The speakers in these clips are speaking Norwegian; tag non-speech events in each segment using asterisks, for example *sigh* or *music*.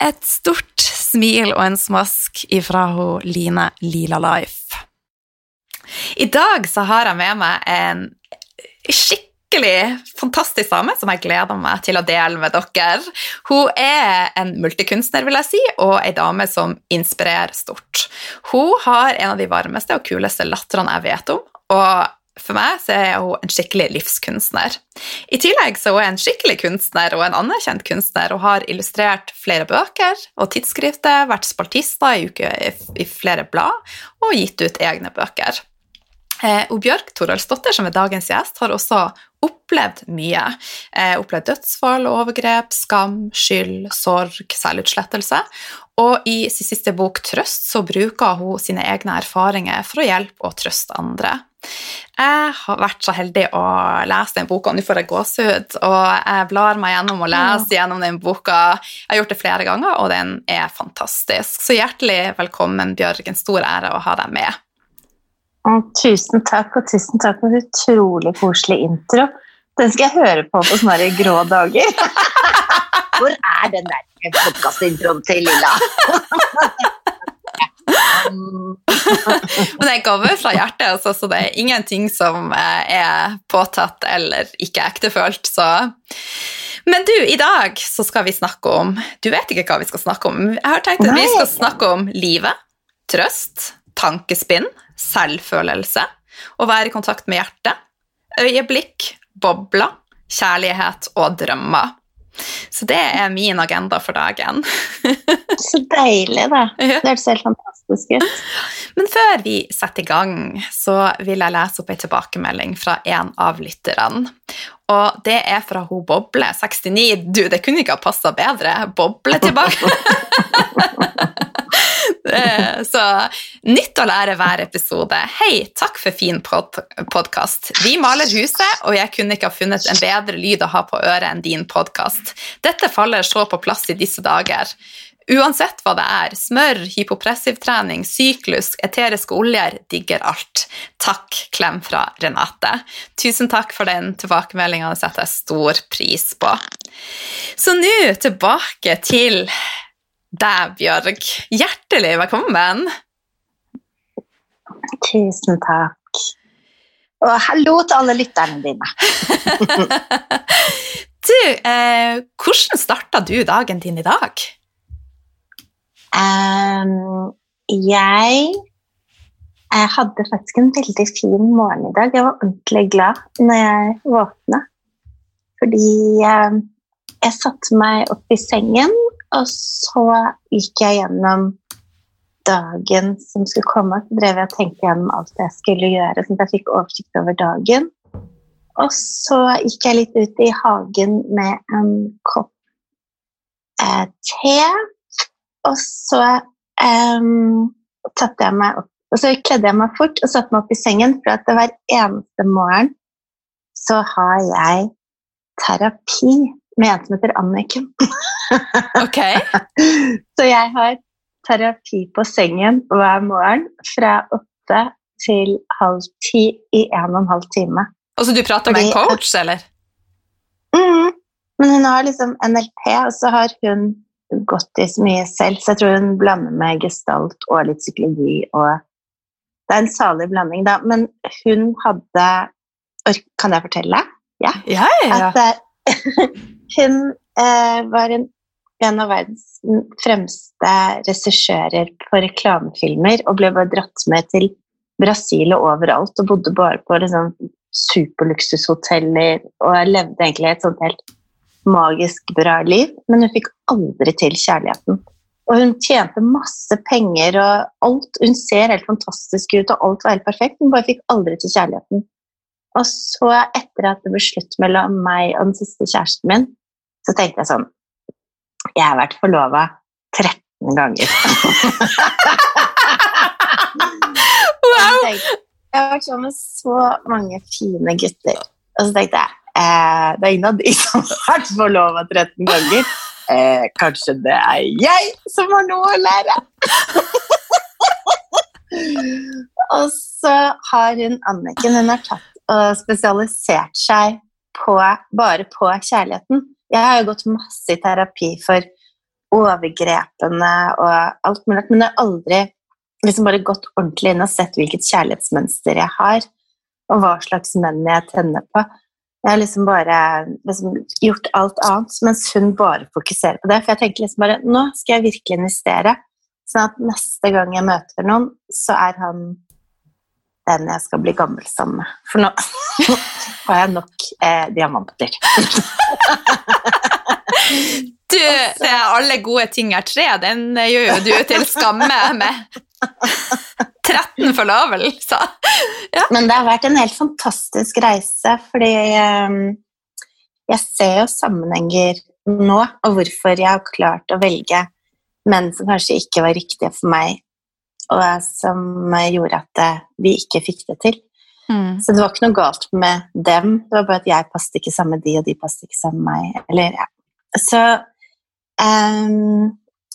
Et stort smil og en smask ifra hun Line Lila Life. I dag så har jeg med meg en skikkelig fantastisk dame som jeg gleder meg til å dele med dere. Hun er en multikunstner, vil jeg si, og ei dame som inspirerer stort. Hun har en av de varmeste og kuleste latterne jeg vet om, og for meg så er hun en skikkelig livskunstner. I tillegg så er hun en skikkelig kunstner og en anerkjent kunstner og har illustrert flere bøker og tidsskrifter, vært spaltister i, uke, i flere blad og gitt ut egne bøker. Eh, og Bjørk Toralsdottir, som er dagens gjest, har også opplevd mye. Eh, opplevd dødsfall, overgrep, skam, skyld, sorg, selvutslettelse. Og i sin siste bok 'Trøst' så bruker hun sine egne erfaringer for å hjelpe og trøste andre. Jeg har vært så heldig å lese den boka, nå får jeg gåsehud, og jeg blar meg gjennom og leser gjennom den boka. Jeg har gjort det flere ganger, og den er fantastisk. Så hjertelig velkommen, Bjørg. En stor ære å ha deg med. Tusen takk, og tusen takk for en utrolig koselig intro. Den skal jeg høre på på sånne grå dager. *laughs* Hvor er den der podkastintroen til Lilla? *laughs* Men den kommer fra hjertet, altså, så det er ingenting som eh, er påtatt eller ikke ektefølt. Så. Men du, i dag så skal vi snakke om Du vet ikke hva vi skal snakke om. Jeg har tenkt at vi skal snakke om livet, trøst, tankespinn, selvfølelse, å være i kontakt med hjertet, øyeblikk, bobler, kjærlighet og drømmer. Så det er min agenda for dagen. *laughs* så deilig, da. Det hørtes helt fantastisk ut. Men før vi setter i gang, så vil jeg lese opp en tilbakemelding fra en av lytterne. Og det er fra hun Boble69. Du, det kunne ikke ha passa bedre. Boble tilbake. *laughs* Så nytt å lære hver episode. Hei, takk for fin pod podkast. Vi maler huset, og jeg kunne ikke ha funnet en bedre lyd å ha på øret enn din podkast. Dette faller så på plass i disse dager. Uansett hva det er, smør, hypopressivtrening, syklus, eteriske oljer, digger alt. Takk, klem fra Renate. Tusen takk for den tilbakemeldinga, det setter jeg stor pris på. Så nå tilbake til deg, Bjørg. Hjertelig velkommen. Tusen takk. Og hallo til alle lytterne dine. *laughs* du, eh, hvordan starta du dagen din i dag? Um, jeg, jeg hadde faktisk en veldig fin morgen i dag. Jeg var ordentlig glad når jeg våkna. Fordi jeg satte meg opp i sengen og så gikk jeg gjennom dagen som skulle komme. Så drev jeg og tenkte gjennom alt jeg skulle gjøre, sånn at jeg fikk oversikt over dagen. Og så gikk jeg litt ut i hagen med en kopp eh, te. Og så eh, satte jeg meg opp og så kledde jeg meg fort og satte meg opp i sengen, for at hver eneste morgen så har jeg terapi med en som heter Anniken. *laughs* Ok. så jeg har terapi på sengen hver morgen fra åtte til halv ti i en og en halv time. Og så du prater med en coach, eller? Mm, Men hun har liksom NLP, og så har hun gått i så mye selv, så jeg tror hun blander med gestalt og litt psykologi og Det er en salig blanding, da. Men hun hadde Kan jeg fortelle? Ja. Ja, ja, ja. At eh, *laughs* hun eh, var en, en av verdens fremste regissører på reklamefilmer og ble bare dratt med til Brasil og overalt og bodde bare på liksom, superluksushoteller og levde egentlig et sånt helt magisk bra liv, men hun fikk aldri til kjærligheten. Og hun tjente masse penger, og alt, hun ser helt fantastisk ut, og alt var helt perfekt, Hun bare fikk aldri til kjærligheten. Og så, etter at det ble slutt mellom meg og den siste kjæresten min, så tenkte jeg sånn Jeg har vært forlova 13 ganger. *laughs* Wow! Jeg har vært sammen med så mange fine gutter. Og så tenkte jeg eh, det er ingen av de *laughs* som har vært forlova 13 ganger. Eh, kanskje det er jeg som har noe å lære? *laughs* og så har hun Anniken hun har tatt og spesialisert seg på, bare på kjærligheten. Jeg har jo gått masse i terapi for overgrepene og alt mulig, men jeg har aldri liksom bare gått ordentlig inn og sett hvilket kjærlighetsmønster jeg har, og hva slags menn jeg tenner på. Jeg har liksom bare liksom gjort alt annet, mens hun bare fokuserer på det. For jeg tenker liksom bare nå skal jeg virkelig investere, sånn at neste gang jeg møter noen, så er han den jeg skal bli gammel sammen med. For nå *laughs* har jeg nok eh, diamanter. Du, det er alle gode ting er tre. Den gjør jo du til skamme med *laughs* 13 forlovelser. Ja. Men det har vært en helt fantastisk reise, fordi eh, jeg ser jo sammenhenger nå, og hvorfor jeg har klart å velge menn som kanskje ikke var riktige for meg, og som gjorde at eh, vi ikke fikk det til. Mm. Så det var ikke noe galt med dem, det var bare at jeg passet ikke sammen med de, og de passet ikke sammen med meg. Eller, ja. Så um,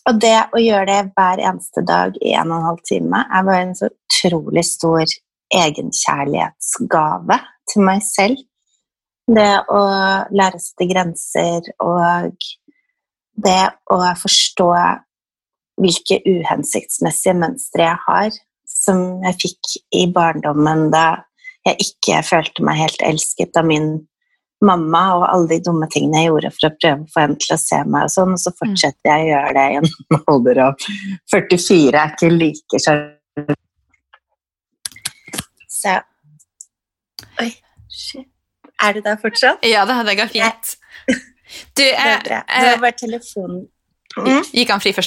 Og det å gjøre det hver eneste dag i en og en halv time er bare en så utrolig stor egenkjærlighetsgave til meg selv. Det å lære å sette grenser og det å forstå hvilke uhensiktsmessige mønstre jeg har, som jeg fikk i barndommen da jeg ikke følte meg helt elsket av min mamma og alle de dumme tingene jeg gjorde for å prøve å få henne til å se meg, og sånn, og så fortsetter jeg å gjøre det i en *laughs* alder av 44. er ikke like sjarmerende. Så Oi, shit. Er du der fortsatt? Ja, det hadde gått fint. Du, *laughs* jeg, bra. Det var bare telefonen Mm. gikk han fri for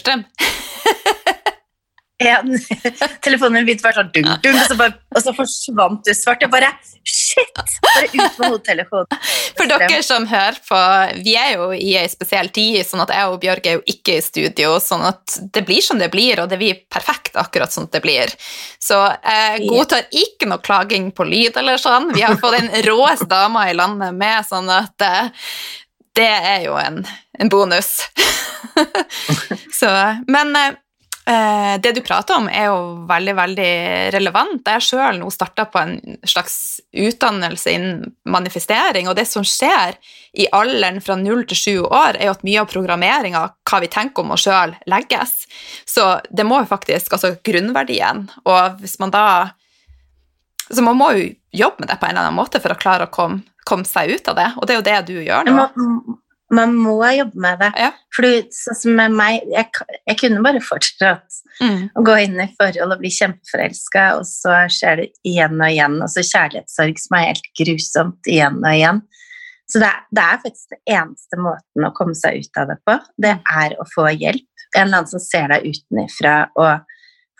Ja, *laughs* telefonen min begynte bare sånn dung, dung, og, så bare, og så forsvant du svart. Jeg bare Shit! Bare ut med hodetelefonen. *laughs* For dere som hører på, vi er jo i ei spesiell tid, sånn at jeg og Bjørg er jo ikke i studio, sånn at det blir som det blir, og det blir perfekt akkurat sånn det blir. Så jeg godtar ikke noe klaging på lyd eller sånn. Vi har fått den råeste dama i landet med, sånn at eh, det er jo en, en bonus. *laughs* Så, men eh, det du prater om, er jo veldig, veldig relevant. Jeg sjøl starta på en slags utdannelse innen manifestering, og det som skjer i alderen fra null til sju år, er jo at mye av programmeringa, hva vi tenker om oss sjøl, legges. Så det må jo faktisk Altså grunnverdien, og hvis man da Så man må jo jobbe med det på en eller annen måte for å klare å komme, komme seg ut av det, og det er jo det du gjør nå. Man, må jobbe med det. Ja. For sånn som med meg, jeg, jeg kunne bare fortsatt Mm. å gå inn i forhold og bli kjempeforelska, og så skjer det igjen og igjen, og så kjærlighetssorg som er helt grusomt igjen og igjen. Så det er, det er faktisk den eneste måten å komme seg ut av det på, det er å få hjelp. En eller annen som ser deg utenifra og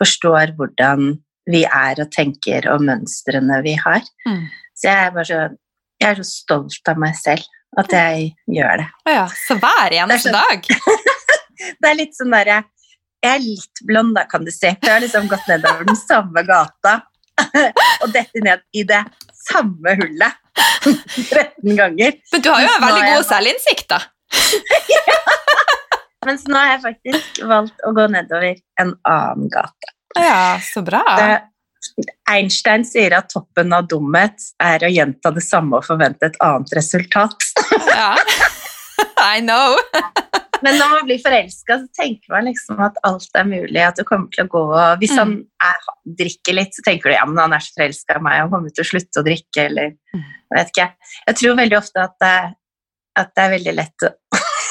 forstår hvordan vi er og tenker og mønstrene vi har. Mm. Så jeg er bare så, jeg er så stolt av meg selv at jeg gjør det. Å ja, så hver eneste Det dag? *laughs* Det er litt sånn derre Jeg er litt blond, da, kan du si. Jeg har liksom gått nedover den samme gata *laughs* og dette ned i det samme hullet *laughs* 13 ganger. Men du har jo en veldig er jeg- god selvinnsikt, da. Mens nå har jeg faktisk valgt å gå nedover en annen gate. Ja, så bra. Det, Einstein sier at toppen av dumhet er å gjenta det samme og forvente et annet resultat. Ja. *laughs* I know. *laughs* Men når man blir forelska, så tenker man liksom at alt er mulig, at det kommer til å gå. Og hvis han er, drikker litt, så tenker du ja, men han er så forelska i meg, han kommer til å slutte å drikke, eller jeg vet ikke. Jeg tror veldig ofte at det, at det er veldig lett å,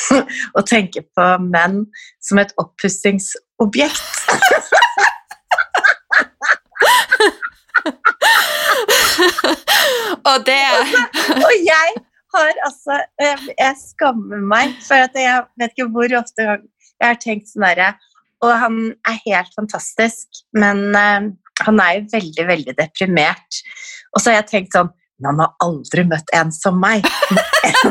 *laughs* å tenke på menn som et oppussingsobjekt. Og det Og jeg har altså jeg, Jeg skammer meg, for at jeg vet ikke hvor ofte jeg har tenkt sånn herre Og han er helt fantastisk, men uh, han er jo veldig, veldig deprimert. Og så har jeg tenkt sånn Men han har aldri møtt en som meg.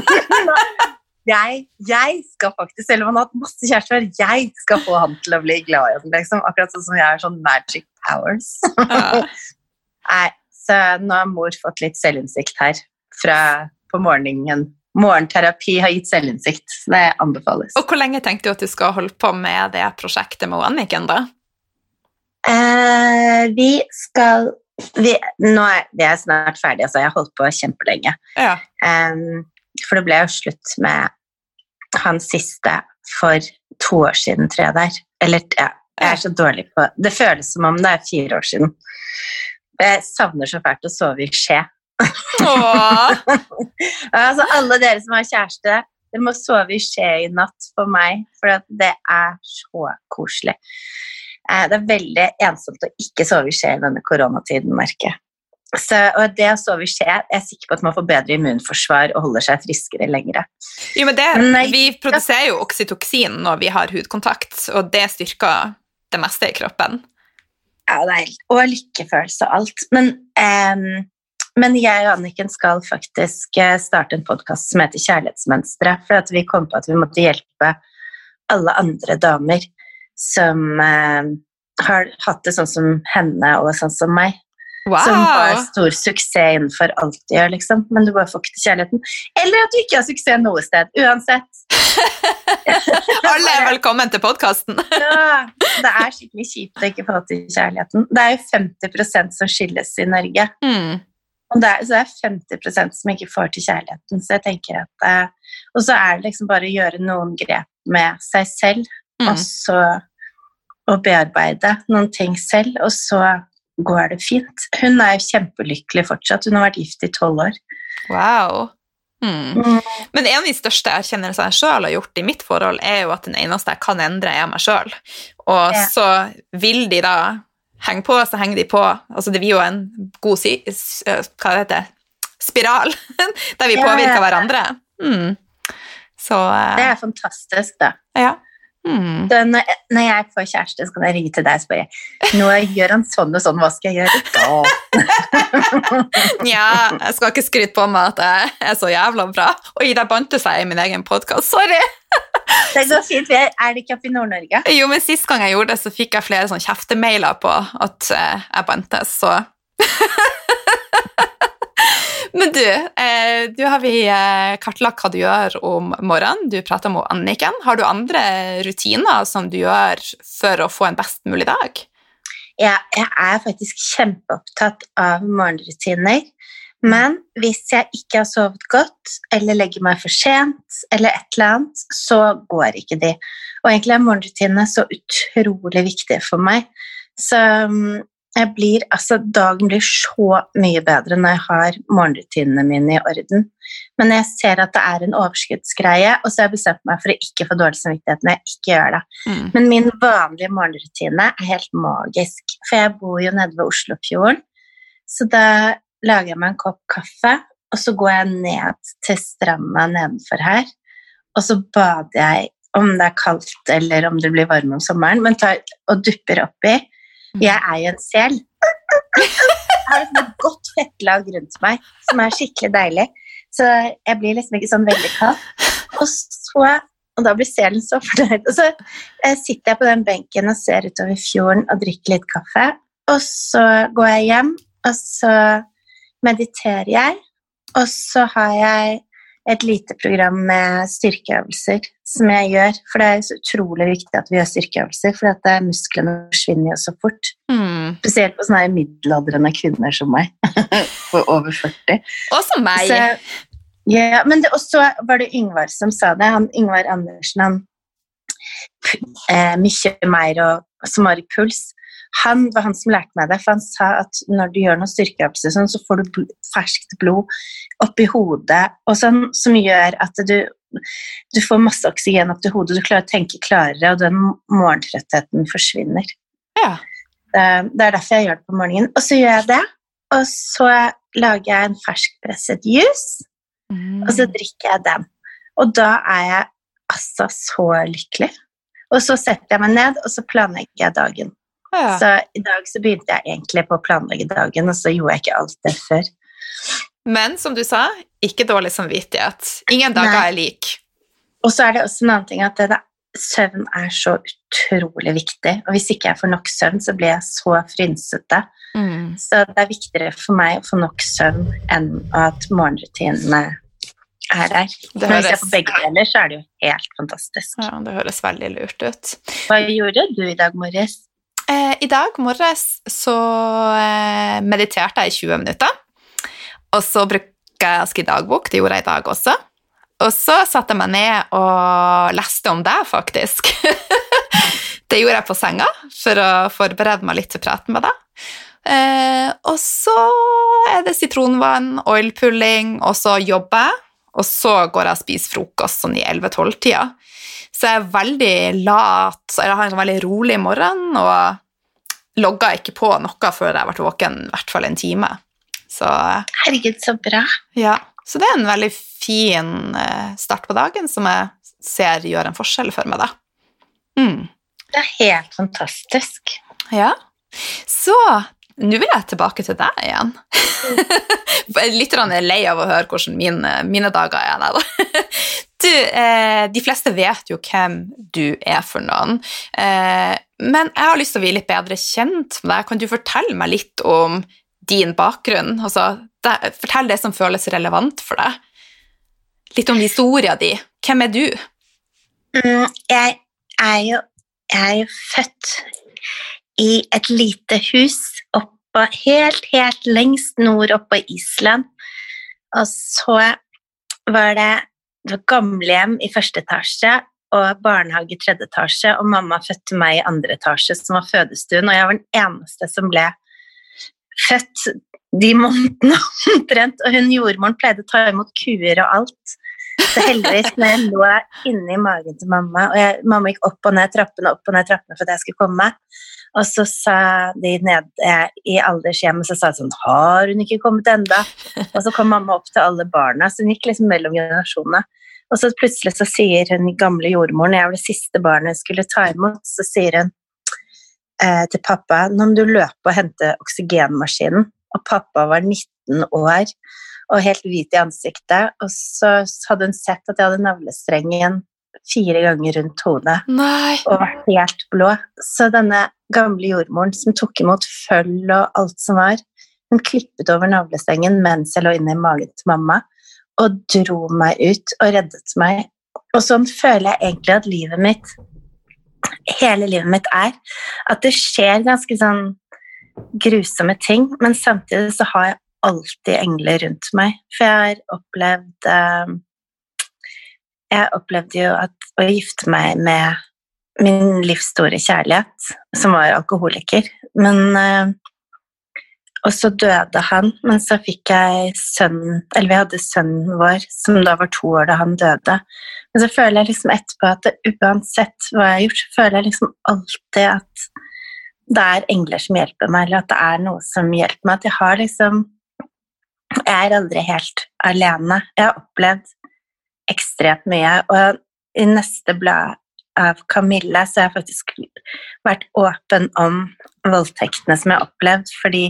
*laughs* jeg, jeg, skal faktisk, selv om han har hatt masse kjærester, jeg skal få han til å bli glad i ham. Liksom. Akkurat sånn som jeg har sånn magic powers. *laughs* Nei, så nå har mor fått litt selvinnsikt her fra på morgenen. Morgenterapi har gitt selvinnsikt, så det anbefales. Og hvor lenge tenkte du at du skal holde på med det prosjektet med Anniken, da? Eh, vi skal vi, Nå er er snart ferdig, altså. Jeg har holdt på kjempelenge. Ja. Um, for det ble jo slutt med han siste for to år siden, tror jeg det er. Eller ja, jeg er så dårlig på Det føles som om det er fire år siden. Jeg savner så fælt å sove i skje. *laughs* altså, alle dere som har kjæreste, dere må sove i skje i natt for meg, for det er så koselig. Eh, det er veldig ensomt å ikke sove i skje i denne koronatiden, merker jeg. Så, og det å sove i skje jeg er sikker på at man får bedre immunforsvar og holder seg friskere lengre. Jo, men det, vi produserer jo oksytoksin når vi har hudkontakt, og det styrker det meste i kroppen. Ja, det er, og lykkefølelse og alt. Men um, men jeg og Anniken skal faktisk eh, starte en podkast som heter Kjærlighetsmønstre. For at vi kom på at vi måtte hjelpe alle andre damer som eh, har hatt det sånn som henne og sånn som meg. Wow. Som har stor suksess innenfor alt de gjør, liksom. Men du bare får ikke til kjærligheten. Eller at du ikke har suksess noe sted. Uansett. *laughs* Alle er velkommen til podkasten. *laughs* ja, det er skikkelig kjipt å ikke få til kjærligheten. Det er jo 50% som skilles i Norge. Mm. Og det er, så det er 50% som ikke får til kjærligheten. Så jeg tenker at eh, Og så er det liksom bare å gjøre noen grep med seg selv, mm. og så å bearbeide noen ting selv, og så går det fint. Hun er jo kjempelykkelig fortsatt. Hun har vært gift i tolv år. Wow. Mm. Mm. Men en av de største erkjennelsene jeg sjøl har gjort i mitt forhold, er jo at den eneste jeg kan endre, er meg sjøl. Og ja. så vil de da henger på, så henger de på. Altså, det blir jo en god si, hva det heter, spiral *laughs* der vi påvirker hverandre. Mm. Så, uh, det er fantastisk, da. Ja. Mm. Så når, når, jeg får kjæreste, så kan jeg ringe til deg og spørre Nå gjør han sånn og sånn, hva skal jeg gjøre da? *laughs* ja, jeg skal ikke skryte på meg at jeg er så jævla bra. Oi, der bandt seg i min egen podkast. Sorry! Det går fint. Er det ikke oppe i Nord-Norge? Jo, men sist gang jeg gjorde det, så fikk jeg flere sånn kjeftemailer på at eh, jeg bantes, så *laughs* Men du, eh, du har vi eh, kartlagt hva du gjør om morgenen. Du prater med Anniken. Har du andre rutiner som du gjør for å få en best mulig dag? Ja, jeg er faktisk kjempeopptatt av morgenrutiner. Men hvis jeg ikke har sovet godt, eller legger meg for sent, eller et eller annet, så går ikke de. Og egentlig er morgenrutinene så utrolig viktige for meg. Så mm, blir, altså, dagen blir så mye bedre når jeg har morgenrutinene mine i orden. Men jeg ser at det er en overskuddsgreie, og så har jeg bestemt meg for å ikke få dårlig samvittighet når jeg ikke gjør det. Mm. Men min vanlige morgenrutine er helt magisk, for jeg bor jo nede ved Oslofjorden. Så da lager jeg meg en kopp kaffe, og så går jeg ned til stranda nedenfor her. Og så bader jeg, om det er kaldt eller om det blir varme om sommeren, men tar, og dupper oppi. Mm. Jeg er jo en sel. Jeg har et godt fettlag rundt meg som er skikkelig deilig. Så jeg blir liksom ikke sånn veldig kald. Og så og da blir selen så fornøyd. Og så eh, sitter jeg på den benken og ser utover fjorden og drikker litt kaffe. Og så går jeg hjem, og så mediterer jeg, og så har jeg et lite program med styrkeøvelser som jeg gjør. For det er så utrolig viktig at vi gjør styrkeøvelser, for at musklene forsvinner jo så fort. Mm. Spesielt på sånne middelaldrende kvinner som meg, *laughs* på over 40. Og som meg. Så, Ja, men det, og så var det Yngvar som sa det. Han, Yngvar Andersen, han eh, mye mer og, som har i puls. Han var han som lærte meg det, for han sa at når du gjør noe styrkeøvelse, sånn, så får du bl ferskt blod oppi hodet, og sånn, som gjør at du, du får masse oksygen opp til hodet, du klarer å tenke klarere, og den morgentrøttheten forsvinner. Ja. Det, det er derfor jeg gjør det på morgenen. Og så gjør jeg det, og så lager jeg en ferskpresset juice, Mm. og så drikker jeg den. Og da er jeg altså så lykkelig. Og så setter jeg meg ned, og så planlegger jeg dagen. Ja. Så i dag så begynte jeg egentlig på å planlegge dagen, og så gjorde jeg ikke alt det før. Men som du sa, ikke dårlig samvittighet. Ingen dager Nei. er lik. Og så er det også en annen ting at det, det, søvn er så utrolig viktig. Og hvis ikke jeg får nok søvn, så blir jeg så frynsete. Mm. Så det er viktigere for meg å få nok søvn enn at morgenrutinene er der. Det Men hvis jeg høres- får begge deler, så er det jo helt fantastisk. Ja, det høres veldig lurt ut. Hva gjorde du i dag morges? Eh, I dag morges så eh, mediterte jeg i 20 minutter. Og så bruker jeg å skrive dagbok. Det gjorde jeg i dag også. Og så satte jeg meg ned og leste om deg, faktisk. *laughs* det gjorde jeg på senga for å forberede meg litt til praten med deg. Eh, og så er det sitronvann, oilpulling, og så jobber jeg. Og så går jeg og spiser frokost sånn i 11-12-tida. Så jeg er veldig lat, så jeg har en veldig rolig morgen, og logger ikke på noe før jeg har vært våken i hvert fall en time. Så, Herregud, så bra. ja. så det er en veldig fin eh, start på dagen som jeg ser gjør en forskjell for meg, da. Mm. Det er helt fantastisk. Ja. Så nå vil jeg tilbake til deg igjen. *laughs* Lytterne er lei av å høre hvordan mine, mine dager er. Der. *laughs* Du, eh, de fleste vet jo hvem du er for noen. Eh, men jeg har lyst til å bli litt bedre kjent med deg. Kan du fortelle meg litt om din bakgrunn? Altså, det, fortell det som føles relevant for deg. Litt om historia di. Hvem er du? Mm, jeg, er jo, jeg er jo født i et lite hus oppå, helt, helt lengst nord oppå Island. Og så var det, det gamlehjem i første etasje og barnehage i tredje etasje, og mamma fødte meg i andre etasje, som var fødestuen, og jeg var den eneste som ble født de månedene *laughs* omtrent, og hun jordmoren pleide å ta imot kuer og alt. Så heldigvis, når jeg lå inni magen til mamma, og jeg, mamma gikk opp og ned trappene opp og ned trappene for at jeg skulle komme, og så sa de nede i aldershjemmet så sa de sånn Har hun ikke kommet enda? Og så kom mamma opp til alle barna, så hun gikk liksom mellom generasjonene. Og så plutselig så sier hun gamle jordmoren, jeg var det siste barnet hun skulle ta imot, så sier hun eh, til pappa nå må du løpe og hente oksygenmaskinen. Og pappa var 19 år og helt hvit i ansiktet. Og så hadde hun sett at jeg hadde navlestrengen fire ganger rundt hodet Nei. og var helt blå. Så denne gamle jordmoren som tok imot føll og alt som var, hun klippet over navlestrengen mens jeg lå inne i magen til mamma, og dro meg ut og reddet meg. Og sånn føler jeg egentlig at livet mitt, hele livet mitt, er. At det skjer ganske sånn grusomme ting, men samtidig så har jeg alltid engler rundt meg. For jeg har opplevd eh, Jeg opplevde jo at å gifte meg med min livs store kjærlighet, som var alkoholiker. Men eh, Og så døde han, men så fikk jeg sønnen Eller vi hadde sønnen vår, som da var to år da han døde. Men så føler jeg liksom etterpå at det, uansett hva jeg har gjort, så føler jeg liksom alltid at det er engler som hjelper meg, eller at det er noe som hjelper meg. At jeg har liksom Jeg er aldri helt alene. Jeg har opplevd ekstremt mye. Og i neste blad av Camilla så har jeg faktisk vært åpen om voldtektene som jeg har opplevd, fordi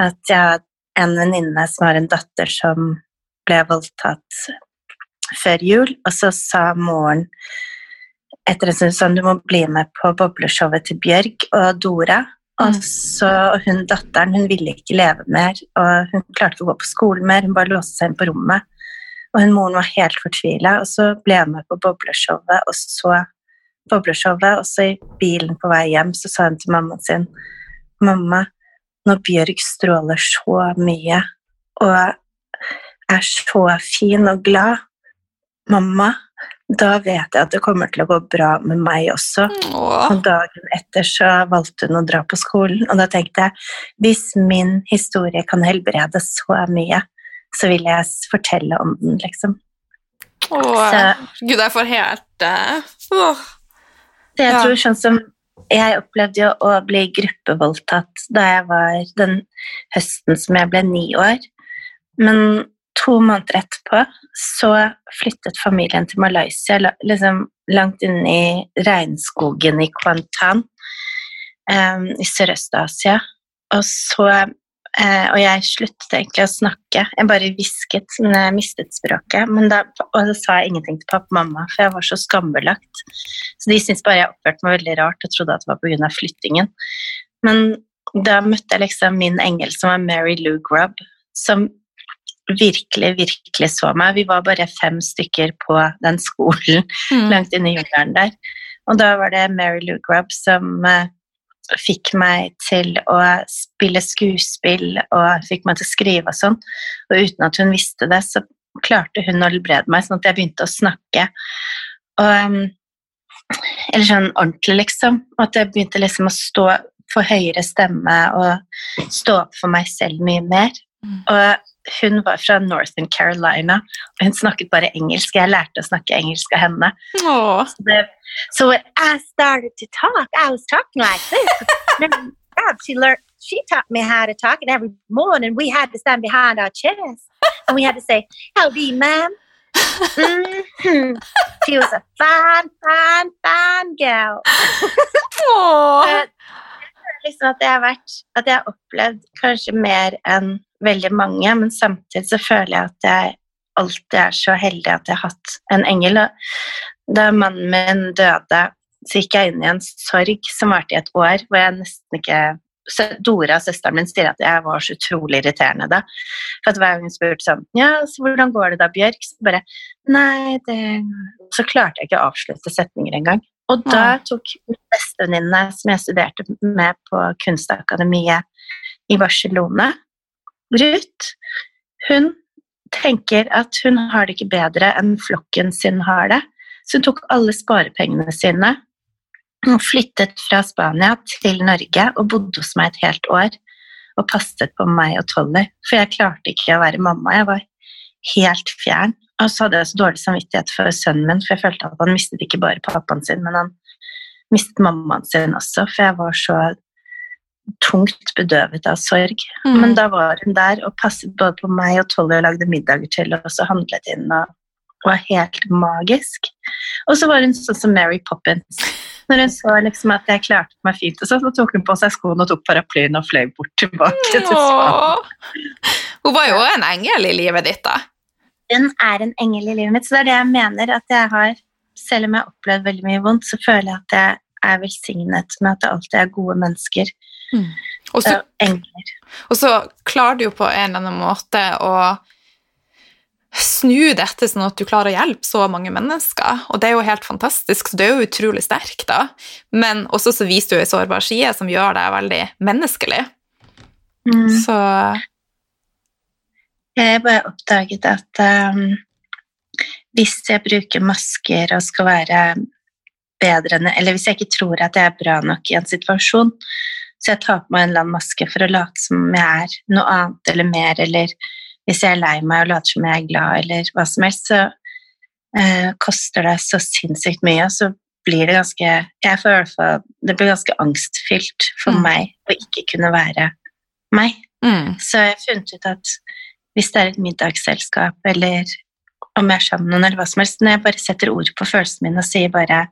at jeg har en venninne som har en datter som ble voldtatt før jul, og så sa moren etter en stund sånn du må bli med på bobleshowet til Bjørg og Dora. Og Mm. så hun datteren hun ville ikke leve mer, og hun klarte ikke å gå på skolen mer, hun bare låste seg inn på rommet. Og hun moren var helt fortvila, og så ble jeg med på bobleshowet, og så bobleshowet, og så i bilen på vei hjem så sa hun til mammaen sin Mamma, når Bjørg stråler så mye, og er så fin og glad, mamma, da vet jeg at det kommer til å gå bra med meg også. Åh. Og dagen etter så valgte hun å dra på skolen, og da tenkte jeg hvis min historie kan helbrede så mye, så vil jeg fortelle om den, liksom. Åh. Så- Gud, jeg får helt Det åh. Jeg Ja. tror sånn som Jeg opplevde jo å bli gruppevoldtatt da jeg var den høsten som jeg ble ni år. Men to måneder etterpå så flyttet familien til Malaysia, liksom langt inne i regnskogen i Kuantan um, i Sørøst-Asia. Og så uh, Og jeg sluttet egentlig å snakke. Jeg bare hvisket men jeg mistet språket. Men da, og da sa jeg ingenting til pappa og mamma, for jeg var så skambelagt. Så de syntes bare jeg oppførte meg veldig rart og trodde at det var pga. flyttingen. Men da møtte jeg liksom min engel, som var Mary Lou Grubb, som virkelig, virkelig så meg. Vi var bare fem stykker på den skolen Mm. langt inne i jungelen der. Og da var det Mary Lou Grubb som uh, fikk meg til å spille skuespill og fikk meg til å skrive og sånn. Og uten at hun visste det, så klarte hun å helbrede meg, sånn at jeg begynte å snakke. Og, em, eller sånn ordentlig, liksom. At jeg begynte liksom å stå for høyere stemme og stå opp for meg selv mye mer. Mm. Og hun var fra Northern Carolina, og hun snakket bare engelsk. Jeg lærte å snakke engelsk av henne. Så So, so when I started to talk, I was talking like this. *laughs* God, she learned. She taught me how to talk, and every morning we had to stand behind our chairs, and we had to say, "Howdy, ma'am." Mhm. She was a fine, fine, fine girl. Aww. *laughs* Liksom at jeg har vært At jeg har opplevd kanskje mer enn veldig mange, men samtidig så føler jeg at jeg alltid er så heldig at jeg har hatt en engel. Da mannen min døde, så gikk jeg inn i en sorg som varte i et år, hvor jeg nesten ikke så Dora, søsteren min, sier at jeg var så utrolig irriterende da. For at hver gang hun spurte sånn Ja, så hvordan går det da, Bjørk? Så bare Nei, det Så klarte jeg ikke å avslutte setninger engang. Og da tok bestevenninne, som jeg studerte med på Kunstakademiet i Barcelona, Ruth, hun tenker at hun har det ikke bedre enn flokken sin har det. Så hun tok alle sparepengene sine, hun flyttet fra Spania til Norge og bodde hos meg et helt år og passet på meg og Tolly, for jeg klarte ikke å være mamma. Jeg var helt fjern. Og så hadde jeg så dårlig samvittighet for sønnen min, for jeg følte at han mistet ikke bare pappaen sin, men han mistet mammaen sin også, for jeg var så tungt bedøvet av sorg. Mm. Men da var hun der og passet både på meg og Tolly og lagde middager til oss og handlet inn og var helt magisk. Og så var hun sånn som Mary Poppins. Når hun så liksom at jeg klarte meg fint, og så, så tok hun på seg skoene og tok paraplyen og fløy bort tilbake til Spania. Hun var jo en engel i livet ditt, da. Hun er en engel i livet mitt, så det er det jeg mener at jeg har Selv om jeg har opplevd veldig mye vondt, så føler jeg at jeg er velsignet med at det alltid er gode mennesker. Og så, og så klarer du jo på en eller annen måte å snu dette sånn at du klarer å hjelpe så mange mennesker. Og det er jo helt fantastisk, så det er jo utrolig sterkt, da. Men også så viser du ei sårbar side som gjør deg veldig menneskelig. Mm. Så Jeg bare oppdaget at um, hvis jeg bruker masker og skal være bedre enn Eller hvis jeg ikke tror at jeg er bra nok i en situasjon, så jeg tar på meg en eller annen maske for å late som jeg er noe annet eller mer, eller hvis jeg er lei meg og later som jeg er glad, eller hva som helst, så eh, koster det så sinnssykt mye, og så blir det ganske jeg får i hvert fall, Det blir ganske angstfylt for Mm. meg å ikke kunne være meg. mm, Så jeg har funnet ut at hvis det er et middagsselskap, eller om jeg er sammen med noen, eller hva som helst, når jeg bare setter ord på følelsene mine og sier bare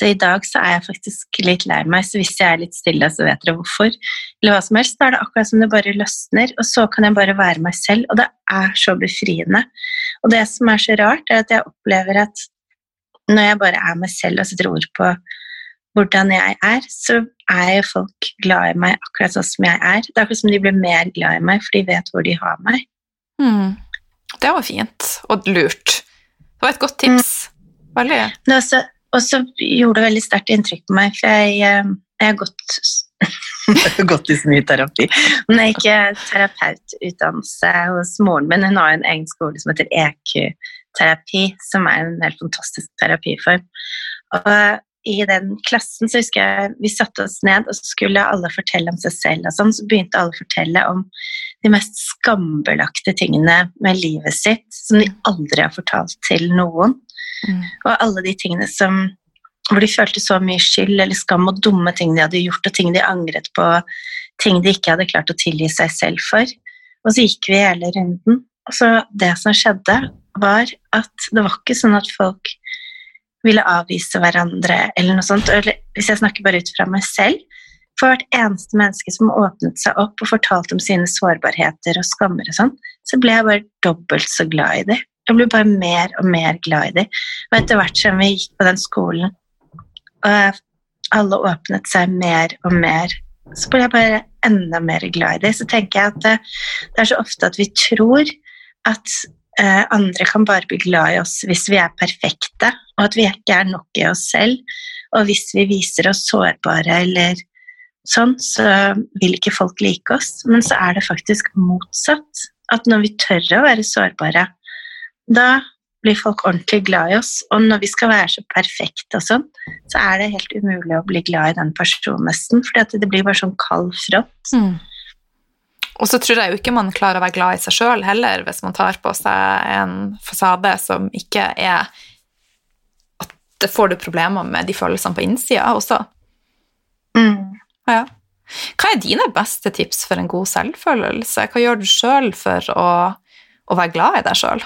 i dag så er jeg faktisk litt lei meg, så hvis jeg er litt stille, så vet dere hvorfor. Eller hva som helst, da er det akkurat som det bare løsner, og så kan jeg bare være meg selv, og det er så befriende. Og det som er så rart, er at jeg opplever at når jeg bare er meg selv og setter ord på hvordan jeg er, så er jo folk glad i meg akkurat sånn som jeg er. Det er akkurat som de blir mer glad i meg, for de vet hvor de har meg. mm. Det var fint og lurt. Det var et godt tips. Veldig. Men også, også gjorde det veldig sterkt inntrykk på meg, for jeg, eh, jeg har gått *laughs* gått i så mye terapi. Hun er ikke terapeututdannelse hos moren min. Hun har en egen skole som heter EQ-terapi, som er en helt fantastisk terapiform. Og i den klassen så husker jeg vi satte oss ned, og så skulle alle fortelle om seg selv. og sånn, Så begynte alle å fortelle om de mest skambelagte tingene med livet sitt som de aldri har fortalt til noen. Mm. Og alle de tingene som hvor de følte så mye skyld eller skam og dumme ting de hadde gjort, og ting de angret på, ting de ikke hadde klart å tilgi seg selv for. Og så gikk vi hele runden. Og så det som skjedde, var at det var ikke sånn at folk ville avvise hverandre eller noe sånt. Eller, hvis jeg snakker bare ut fra meg selv For hvert eneste menneske som åpnet seg opp og fortalte om sine sårbarheter og skammer og sånn, så ble jeg bare dobbelt så glad i dem. Jeg ble bare mer og mer glad i dem. Og etter hvert som vi gikk på den skolen, og alle åpnet seg mer og mer. Så ble jeg bare enda mer glad i det. Så tenker jeg at det, det er så ofte at vi tror at eh, andre kan bare bli glad i oss hvis vi er perfekte, og at vi ikke er nok i oss selv. Og hvis vi viser oss sårbare eller sånn, så vil ikke folk like oss. Men så er det faktisk motsatt. At når vi tør å være sårbare, da blir folk ordentlig glad i oss. Og når vi skal være så perfekte og sånn, så er det helt umulig å bli glad i den personen nesten, for det blir bare sånn kald front. Mm. Og så tror jeg jo ikke man klarer å være glad i seg sjøl heller, hvis man tar på seg en fasade som ikke er At det får du problemer med de følelsene på innsida også. Mm. Ja. Hva er dine beste tips for en god selvfølelse? Hva gjør du sjøl for å, å være glad i deg sjøl?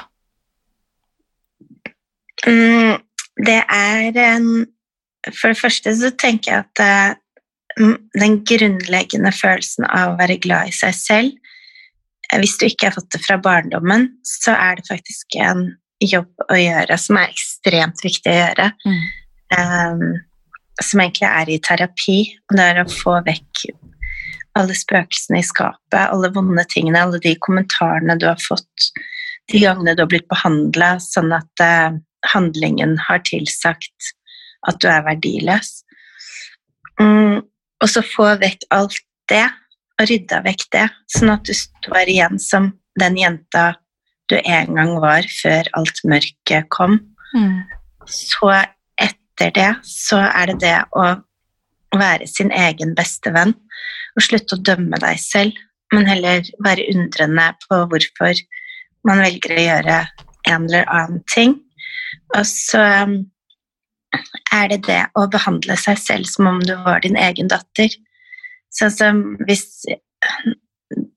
Mm, det er en For det første så tenker jeg at eh, den grunnleggende følelsen av å være glad i seg selv eh, Hvis du ikke har fått det fra barndommen, så er det faktisk en jobb å gjøre som er ekstremt viktig å gjøre. Mm. Um, som egentlig er i terapi. Og Det er å få vekk alle spøkelsene i skapet, alle vonde tingene, alle de kommentarene du har fått de gangene du har blitt behandla sånn at uh, handlingen har tilsagt at du er verdiløs. Mm, og så få vekk alt det, og rydda vekk det, sånn at du står igjen som den jenta du en gang var før alt mørket kom. Mm. Så etter det så er det det å være sin egen beste venn og slutte å dømme deg selv, men heller være undrende på hvorfor man velger å gjøre en eller annen ting. Og så um, er det det å behandle seg selv som om du var din egen datter. Sånn som hvis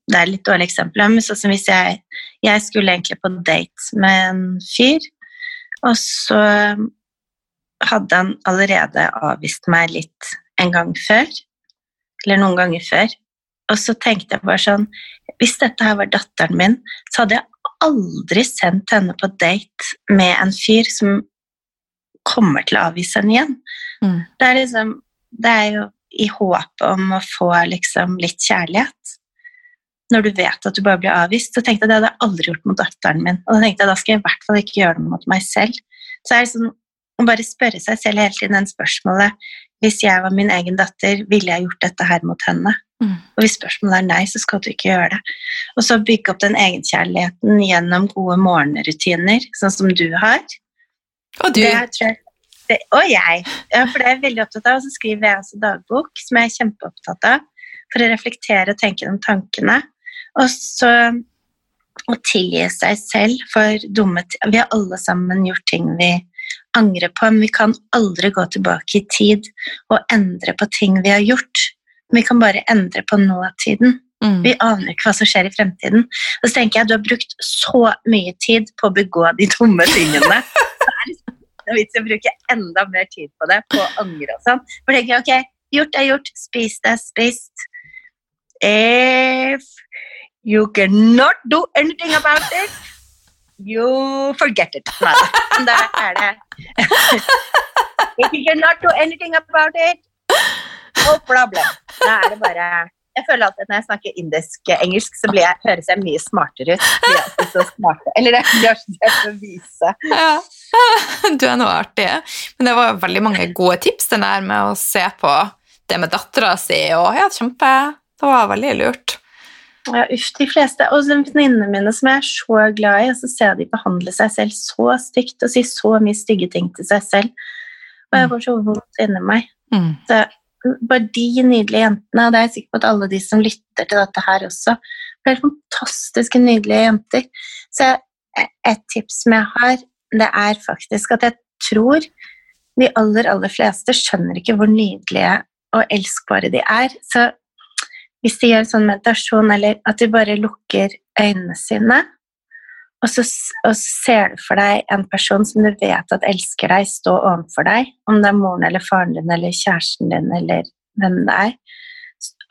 Det er litt dårlig eksempel, men sånn som hvis jeg, jeg skulle egentlig på date med en fyr, og så hadde han allerede avvist meg litt en gang før. Eller noen ganger før. Og så tenkte jeg bare sånn Hvis dette her var datteren min, så hadde jeg aldri sendt henne på date med en fyr som kommer til å avvise henne igjen. Mm. Det, er liksom, det er jo i håp om å få liksom litt kjærlighet. Når du vet at du bare blir avvist, så tenkte jeg det hadde jeg aldri gjort mot datteren min. Og da tenkte jeg da skal jeg i hvert fall ikke gjøre det mot meg selv. Så er det sånn å bare spørre seg selv hele tiden den spørsmålet Hvis jeg var min egen datter, ville jeg gjort dette her mot henne? Mm. Og hvis spørsmålet er nei, så skal du ikke gjøre det. Og så bygge opp den egenkjærligheten gjennom gode morgenrutiner, sånn som du har. Og du. Det, det, og jeg. Ja, for det er jeg veldig opptatt av. Og så skriver jeg også dagbok, som jeg er kjempeopptatt av, for å reflektere og tenke de tankene. Og så å tilgi seg selv for dumme ting Vi har alle sammen gjort ting vi angrer på, men vi kan aldri gå tilbake i tid og endre på ting vi har gjort. Vi kan bare endre på nåtiden. Mm. Vi aner ikke hva som skjer i fremtiden. Og så tenker jeg du har brukt så mye tid på å begå de dumme tingene. *laughs* er vits i å bruke enda mer tid på det, på å angre og sånn. For tenker jeg, ok, gjort er gjort, spist er spist. If you cannot do anything about it, you forget it. Da er det If you cannot do anything about it, no problem. Da er det bare Jeg føler alltid at når jeg snakker indisk-engelsk, så blir jeg, høres jeg mye smartere ut. Er så smarte. Eller det, er har det å vise. Ja. Du er noe artig. Men det var veldig mange gode tips, den der med å se på det med dattera si, og ja, kjempe Det var veldig lurt. Ja, uff, de fleste. Og venninnene mine som jeg er så glad i, og så ser jeg de behandle seg selv så stygt og si så mye stygge ting til seg selv. Og jeg får så vondt inni meg. Mm. Så bare de nydelige jentene, og det er jeg sikker på at alle de som lytter til dette her også, det er fantastiske, nydelige jenter. Så et tips som jeg har, det er faktisk at jeg tror de aller, aller fleste skjønner ikke hvor nydelige og elskbare de er. Så hvis de gjør sånn meditasjon, eller at de bare lukker øynene sine, og så, og så, ser du for deg en person som du vet at elsker deg, stå overfor deg, om det er moren eller faren din eller kjæresten din eller hvem det er.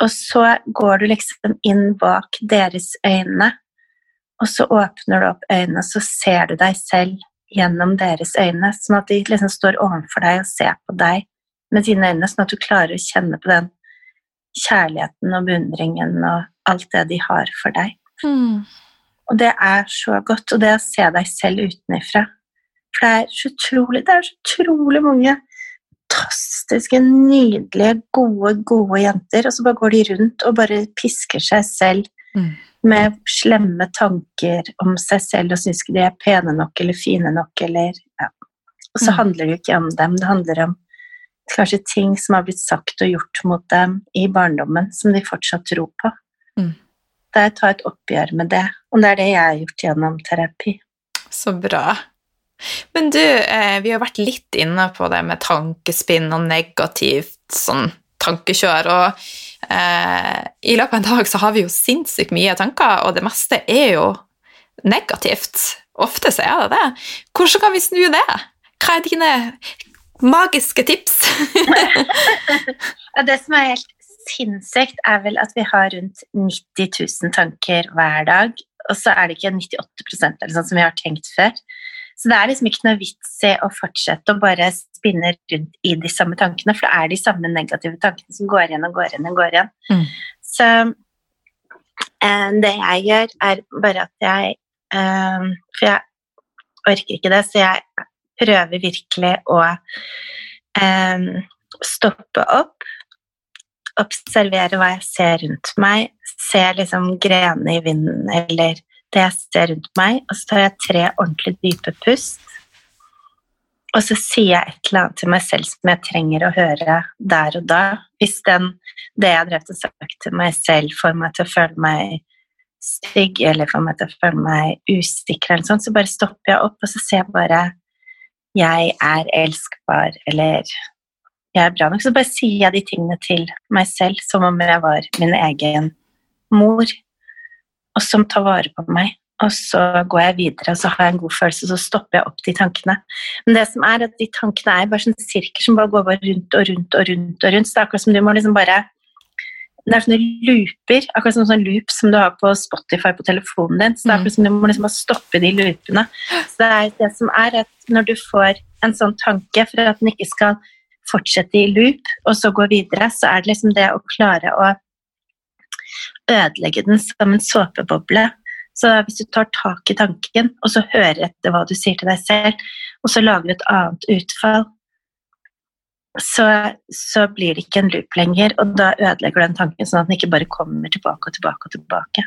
Og så går du liksom inn bak deres øyne, og så åpner du opp øynene, og så ser du deg selv gjennom deres øyne, sånn at de liksom står overfor deg og ser på deg med dine øyne, sånn at du klarer å kjenne på den kjærligheten og beundringen og alt det de har for deg. Mm. Og det er så godt, og det å se deg selv utenifra. For det er så utrolig, det er så utrolig mange fantastiske, nydelige, gode, gode jenter, og så bare går de rundt og bare pisker seg selv Mm. med slemme tanker om seg selv og syns ikke de er pene nok eller fine nok, eller ja. Og så Mm. handler det jo ikke om dem, det handler om kanskje ting som har blitt sagt og gjort mot dem i barndommen, som de fortsatt tror på. Mm. Det er ta et oppgjør med det, og det er det jeg har gjort gjennom terapi. Så bra. Men du, eh, vi har vært litt inne på det med tankespinn og negativt sånn tankekjør, og eh, i løpet av en dag så har vi jo sinnssykt mye tanker, og det meste er jo negativt. Ofte så er det det. Hvordan kan vi snu det? Hva er dine magiske tips? *laughs* Det som er helt sinnssykt, er vel at vi har rundt 90 000 tanker hver dag, og så er det ikke 98 eller sånn som vi har tenkt før. Så det er liksom ikke noe vits i å fortsette å bare spinne rundt i de samme tankene, for det er de samme negative tankene som går igjen og går igjen og går igjen. Mm. Så eh, det jeg gjør, er bare at jeg eh, For jeg orker ikke det, så jeg prøver virkelig å eh, stoppe opp, observere hva jeg ser rundt meg, Ser liksom grenene i vinden eller det jeg ser rundt meg, og så tar jeg tre ordentlig dype pust. Og så sier jeg et eller annet til meg selv som jeg trenger å høre der og da. Hvis den, det jeg har drevet og sagt til meg selv, får meg til å føle meg stygg eller får meg til å føle meg usikker, eller sånt, så bare stopper jeg opp og så ser jeg bare jeg er elskbar, eller jeg er bra nok. Så bare sier jeg de tingene til meg selv som om jeg var min egen mor, og som tar vare på meg. Og så går jeg videre, og så har jeg en god følelse, og så stopper jeg opp de tankene. Men det som er at de tankene er bare sånn sirker som bare går bare rundt og rundt og rundt. og rundt, Så det er akkurat som du må liksom bare Det er sånne looper, akkurat som sånn loop som du har på Spotify på telefonen din. Så det er akkurat som du må liksom bare stoppe de loopene. Så det er det som er at når du får en sånn tanke for at den ikke skal fortsette i loop, og så gå videre, så er det liksom det å klare å ødelegge den som en såpeboble. Så hvis du tar tak i tanken, og så hører etter hva du sier til deg selv, og så lager du et annet utfall, så, så blir det ikke en loop lenger, og da ødelegger du den tanken sånn at den ikke bare kommer tilbake og tilbake og tilbake.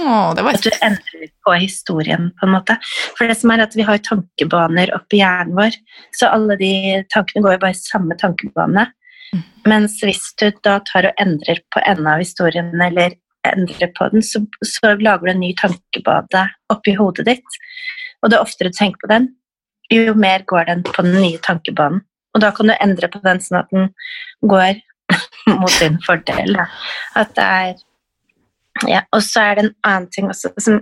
Å, det var At du endrer på historien, på en måte. For det som er at vi har tankebaner oppi hjernen vår, så alle de tankene går jo bare i samme tankebane. Mm. Mens hvis du da tar og endrer på enden av historien, eller endrer på den, så, så lager du en ny tankebane oppi hodet ditt. Og det oftere du tenker på den, jo mer går den på den nye tankebanen. Og da kan du endre på den sånn at den går *laughs* mot din fordel. At det er ja, Og så er det en annen ting også som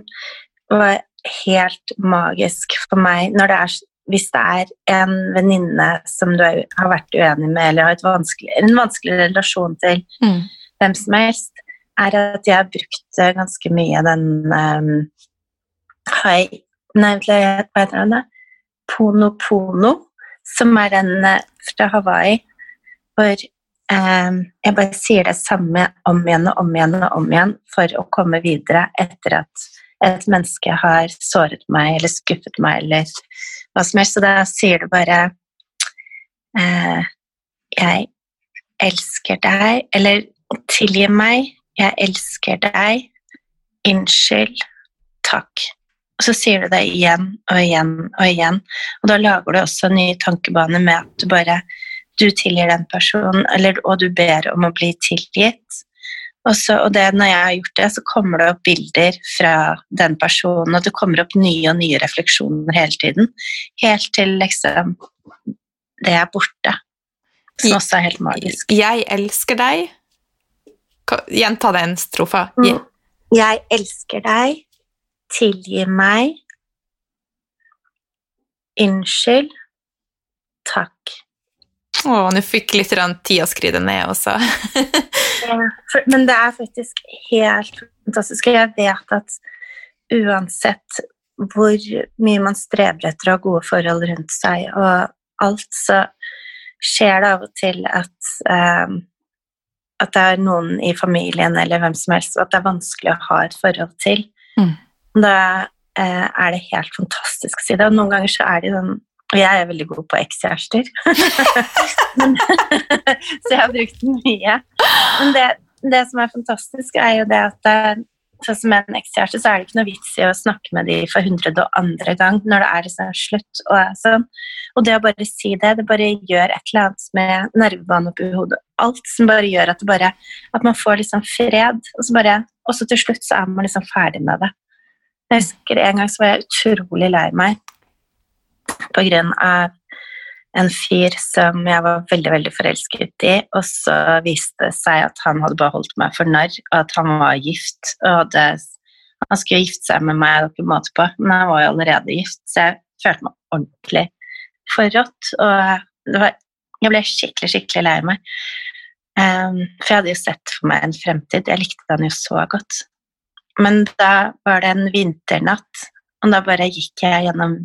var helt magisk for meg når det er, hvis det er en venninne som du er, har vært uenig med, eller har et vanskelig, en vanskelig relasjon til Mm. hvem som helst, er at jeg har brukt eh, ganske mye den um, hai, Nei, hva heter den? da? Pono-pono, som er den eh, fra Hawaii, hvor jeg bare sier det samme om igjen og om igjen og om igjen for å komme videre etter at et menneske har såret meg eller skuffet meg eller hva som helst. Så da sier du bare eh, Jeg elsker deg, eller tilgi meg, jeg elsker deg, unnskyld, takk. Og så sier du det igjen og igjen og igjen, og da lager du også nye tankebaner med at du bare du tilgir den personen, eller, og du ber om å bli tilgitt. Og, så, og det, når jeg har gjort det, så kommer det opp bilder fra den personen, og det kommer opp nye og nye refleksjoner hele tiden. Helt til liksom det er borte. Som også er helt magisk. Jeg elsker deg. Gjenta den strofa. Mm. Jeg elsker deg. Tilgi meg. Unnskyld. Takk. Å, nå fikk litt tid å skride ned også. *laughs* Men det er faktisk helt fantastisk. Jeg vet at uansett hvor mye man streber etter å ha gode forhold rundt seg og alt, så skjer det av og til at, um, at det er noen i familien eller hvem som helst at det er vanskelig å ha et forhold til. Mm. Da uh, er det helt fantastisk å si det. Og noen ganger så er det sånn og jeg er veldig god på ekskjærester. *laughs* så jeg har brukt den mye. Men det, det, som er fantastisk, er jo det at sånn som en ekskjæreste, så er det ikke noe vits i å snakke med dem for hundrede og andre gang når det er sånn slutt. Og, sånn. og det å bare si det, det bare gjør et eller annet med nervebanen oppi hodet. Alt som bare gjør at, bare, at man får liksom fred. Og så bare, også til slutt så er man liksom ferdig med det. Jeg husker En gang så var jeg utrolig lei meg av en fyr som jeg var veldig veldig forelsket i, og så viste det seg at han hadde bare holdt meg for narr, og at han var gift. og hadde, Han skulle gifte seg med meg, på en måte på, men han var jo allerede gift, så jeg følte meg ordentlig forrådt. Og var, jeg ble skikkelig, skikkelig lei meg. Um, for jeg hadde jo sett for meg en fremtid. Jeg likte den jo så godt. Men da var det en vinternatt, og da bare gikk jeg gjennom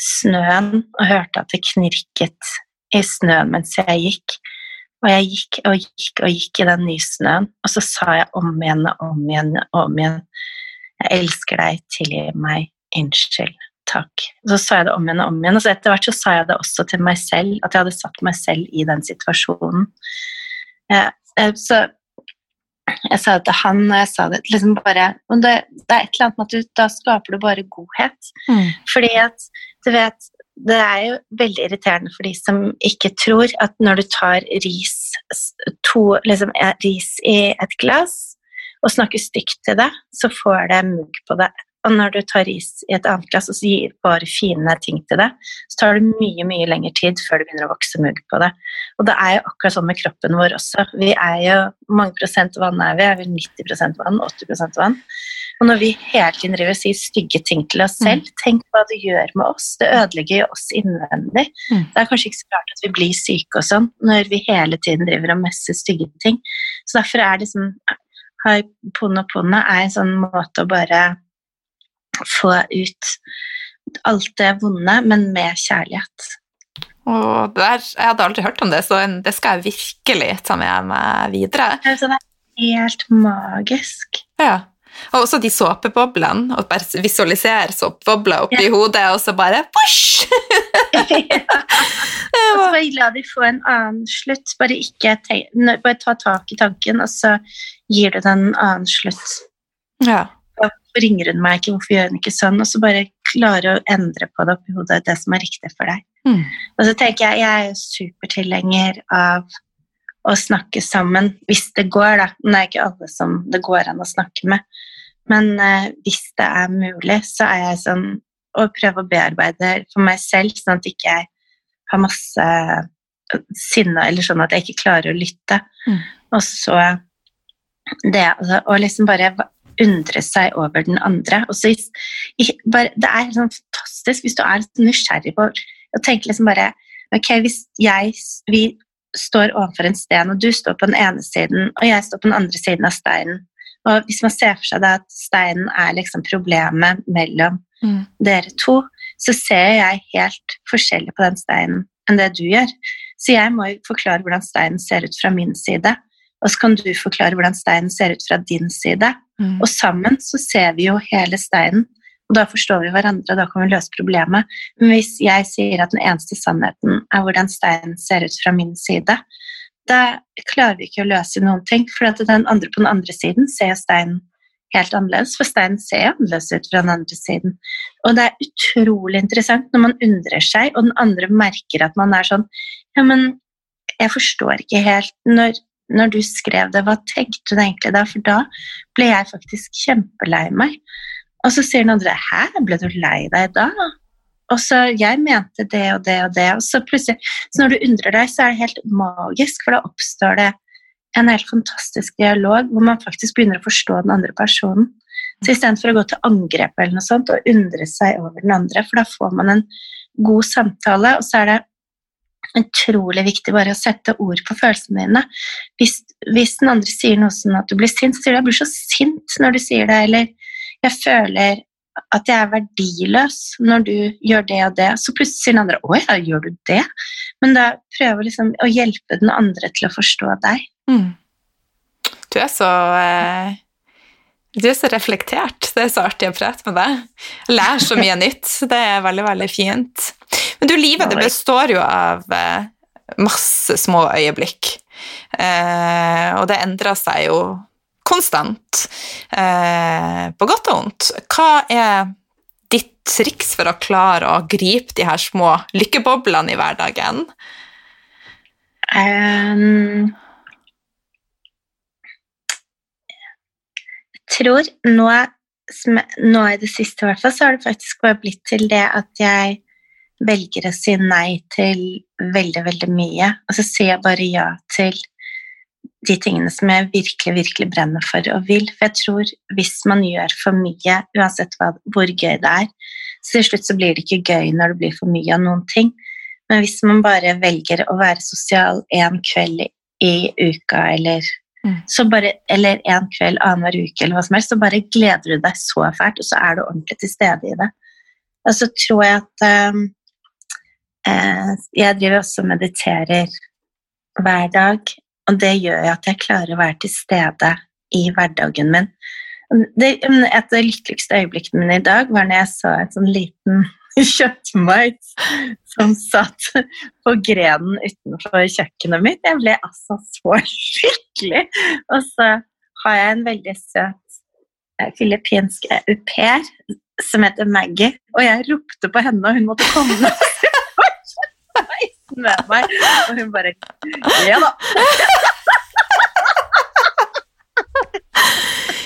snøen og hørte at det knirket i snøen mens jeg gikk. Og jeg gikk og gikk og gikk i den nysnøen, og så sa jeg om igjen og om igjen og om igjen Jeg elsker deg, tilgi meg, unnskyld, takk. Og så sa jeg det om igjen og om igjen, og så etter hvert så sa jeg det også til meg selv, at jeg hadde satt meg selv i den situasjonen. Så jeg sa det til han, og jeg sa det liksom bare det, det, er et eller annet med at du, da skaper du bare godhet. Mm. Fordi at du vet det er jo veldig irriterende for de som ikke tror at når du tar ris, to, liksom, ris i et glass og snakker stygt til det, så får det mugg på det. Og når du tar ris i et annet glass og gir bare fine ting til det, så tar det mye mye lengre tid før det begynner å vokse mugg på det. Og det er jo akkurat sånn med kroppen vår også. Vi er jo mange prosent vann er vi, er vi 90% vann, 80% vann. Og når vi hele tiden driver og sier stygge ting til oss selv, mm. tenk hva det gjør med oss. Det ødelegger jo oss innvendig. Mm. Det er kanskje ikke så rart at vi blir syke og sånn når vi hele tiden driver og messer stygge ting. Så derfor er liksom Hoiponopono er en sånn måte å bare få ut alt det vonde, men med kjærlighet. Og der, jeg hadde aldri hørt om det, så det skal jeg virkelig ta med meg videre. Det er helt magisk. Ja. Og også de såpeboblene. Og bare visualisere såpebobler oppi ja. hodet, og så bare *laughs* ja. *laughs* Og så bare la de få en annen slutt. Bare, ikke, bare ta tak i tanken, og så gir du den en annen slutt. Ja hvorfor ringer hun meg ikke, hvorfor gjør hun ikke sånn? Og så bare klare å endre på det oppi hodet, det som er riktig for deg. Mm. Og så tenker jeg jeg er supertilhenger av å snakke sammen, hvis det går, da. Men det er ikke alle som det går an å snakke med. Men eh, hvis det er mulig, så er jeg sånn å prøve å bearbeide for meg selv, sånn at ikke jeg har masse sinne, eller sånn at jeg ikke klarer å lytte. Mm. Og så det å liksom bare undre seg over den andre. Og så, bare, det er sånn fantastisk hvis du er nysgjerrig på å tenke liksom bare Ok, hvis jeg, vi står overfor en sten, og du står på den ene siden, og jeg står på den andre siden av steinen, og hvis man ser for seg at steinen er liksom problemet mellom mm. dere to, så ser jeg helt forskjellig på den steinen enn det du gjør. Så jeg må jo forklare hvordan steinen ser ut fra min side, og så kan du forklare hvordan steinen ser ut fra din side. Mm. Og sammen så ser vi jo hele steinen, og da forstår vi hverandre, og da kan vi løse problemet. Men hvis jeg sier at den eneste sannheten er hvordan steinen ser ut fra min side, da klarer vi ikke å løse noen ting. For at den andre på den andre siden ser steinen helt annerledes, for steinen ser annerledes ut fra den andre siden. Og det er utrolig interessant når man undrer seg, og den andre merker at man er sånn Ja, men jeg forstår ikke helt når, når du skrev det, hva tenkte du egentlig da? For da ble jeg faktisk kjempelei meg. Og så sier den andre Hæ, ble du lei deg da? Og så Jeg mente det og det og det. Og så plutselig, så når du undrer deg, så er det helt magisk, for da oppstår det en helt fantastisk dialog hvor man faktisk begynner å forstå den andre personen. Så istedenfor å gå til angrep eller noe sånt og undre seg over den andre, for da får man en god samtale, og så er det utrolig viktig bare å sette ord på følelsene dine. Hvis, hvis den andre sier noe sånn at du blir sint, sier du 'jeg blir så sint' når du sier det, eller 'jeg føler at jeg er verdiløs når du gjør det og det', så plutselig sier den andre 'å ja, gjør du det?' Men da prøver liksom å hjelpe den andre til å forstå deg. Mm. Du er så eh, Du er så reflektert. Det er så artig å prate med deg. Jeg lærer så mye nytt. Det er veldig, veldig fint. Men du, livet det består jo av eh, masse små øyeblikk. Eh, og det endrer seg jo konstant, på godt og vondt. Hva er ditt triks for å klare å gripe de her små lykkeboblene i hverdagen? Um, tror nå, nå i det siste i hvert fall, så har det faktisk bare blitt til det at jeg velger å si nei til veldig, veldig mye. Og så sier jeg bare ja til de tingene som jeg virkelig, virkelig brenner for og vil. For jeg tror hvis man gjør for mye, uansett hva, hvor gøy det er, så til slutt så blir det ikke gøy når det blir for mye av noen ting. Men hvis man bare velger å være sosial en kveld i uka eller Mm. Bare, eller en kveld annenhver uke, eller hva som helst, så bare gleder du deg så fælt, og så er du ordentlig til stede i det. Og så tror jeg at um, Jeg driver også og mediterer hver dag, og det gjør at jeg klarer å være til stede i hverdagen min. Det, et av de lykkeligste øyeblikkene mine i dag var når jeg så en sånn liten *laughs* kjøttmeis som satt på grenen utenfor kjøkkenet mitt. Jeg ble altså så lykkelig. Og så har jeg en veldig søt eh, filippinsk au pair som heter Maggie, og jeg ropte på henne, og hun måtte komme med meg, og hun bare Ja da.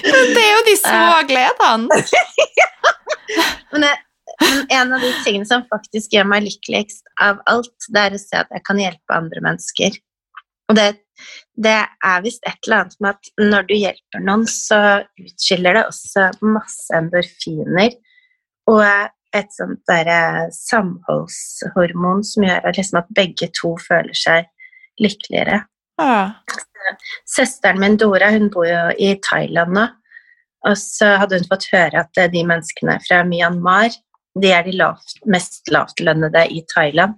Det er jo de små gledene. *laughs* Men jeg, men en av de tingene som faktisk gjør meg lykkeligst av alt, det er å se at jeg kan hjelpe andre mennesker. Og det, det er visst et eller annet med at når du hjelper noen, så utskiller det også masse endorfiner og et sånt derre samholdshormon som gjør at, liksom at begge to føler seg lykkeligere. Ja. Søsteren min Dora hun bor jo i Thailand nå. Og så hadde hun fått høre at de menneskene fra Myanmar de er de lavt, mest lavtlønnede i Thailand.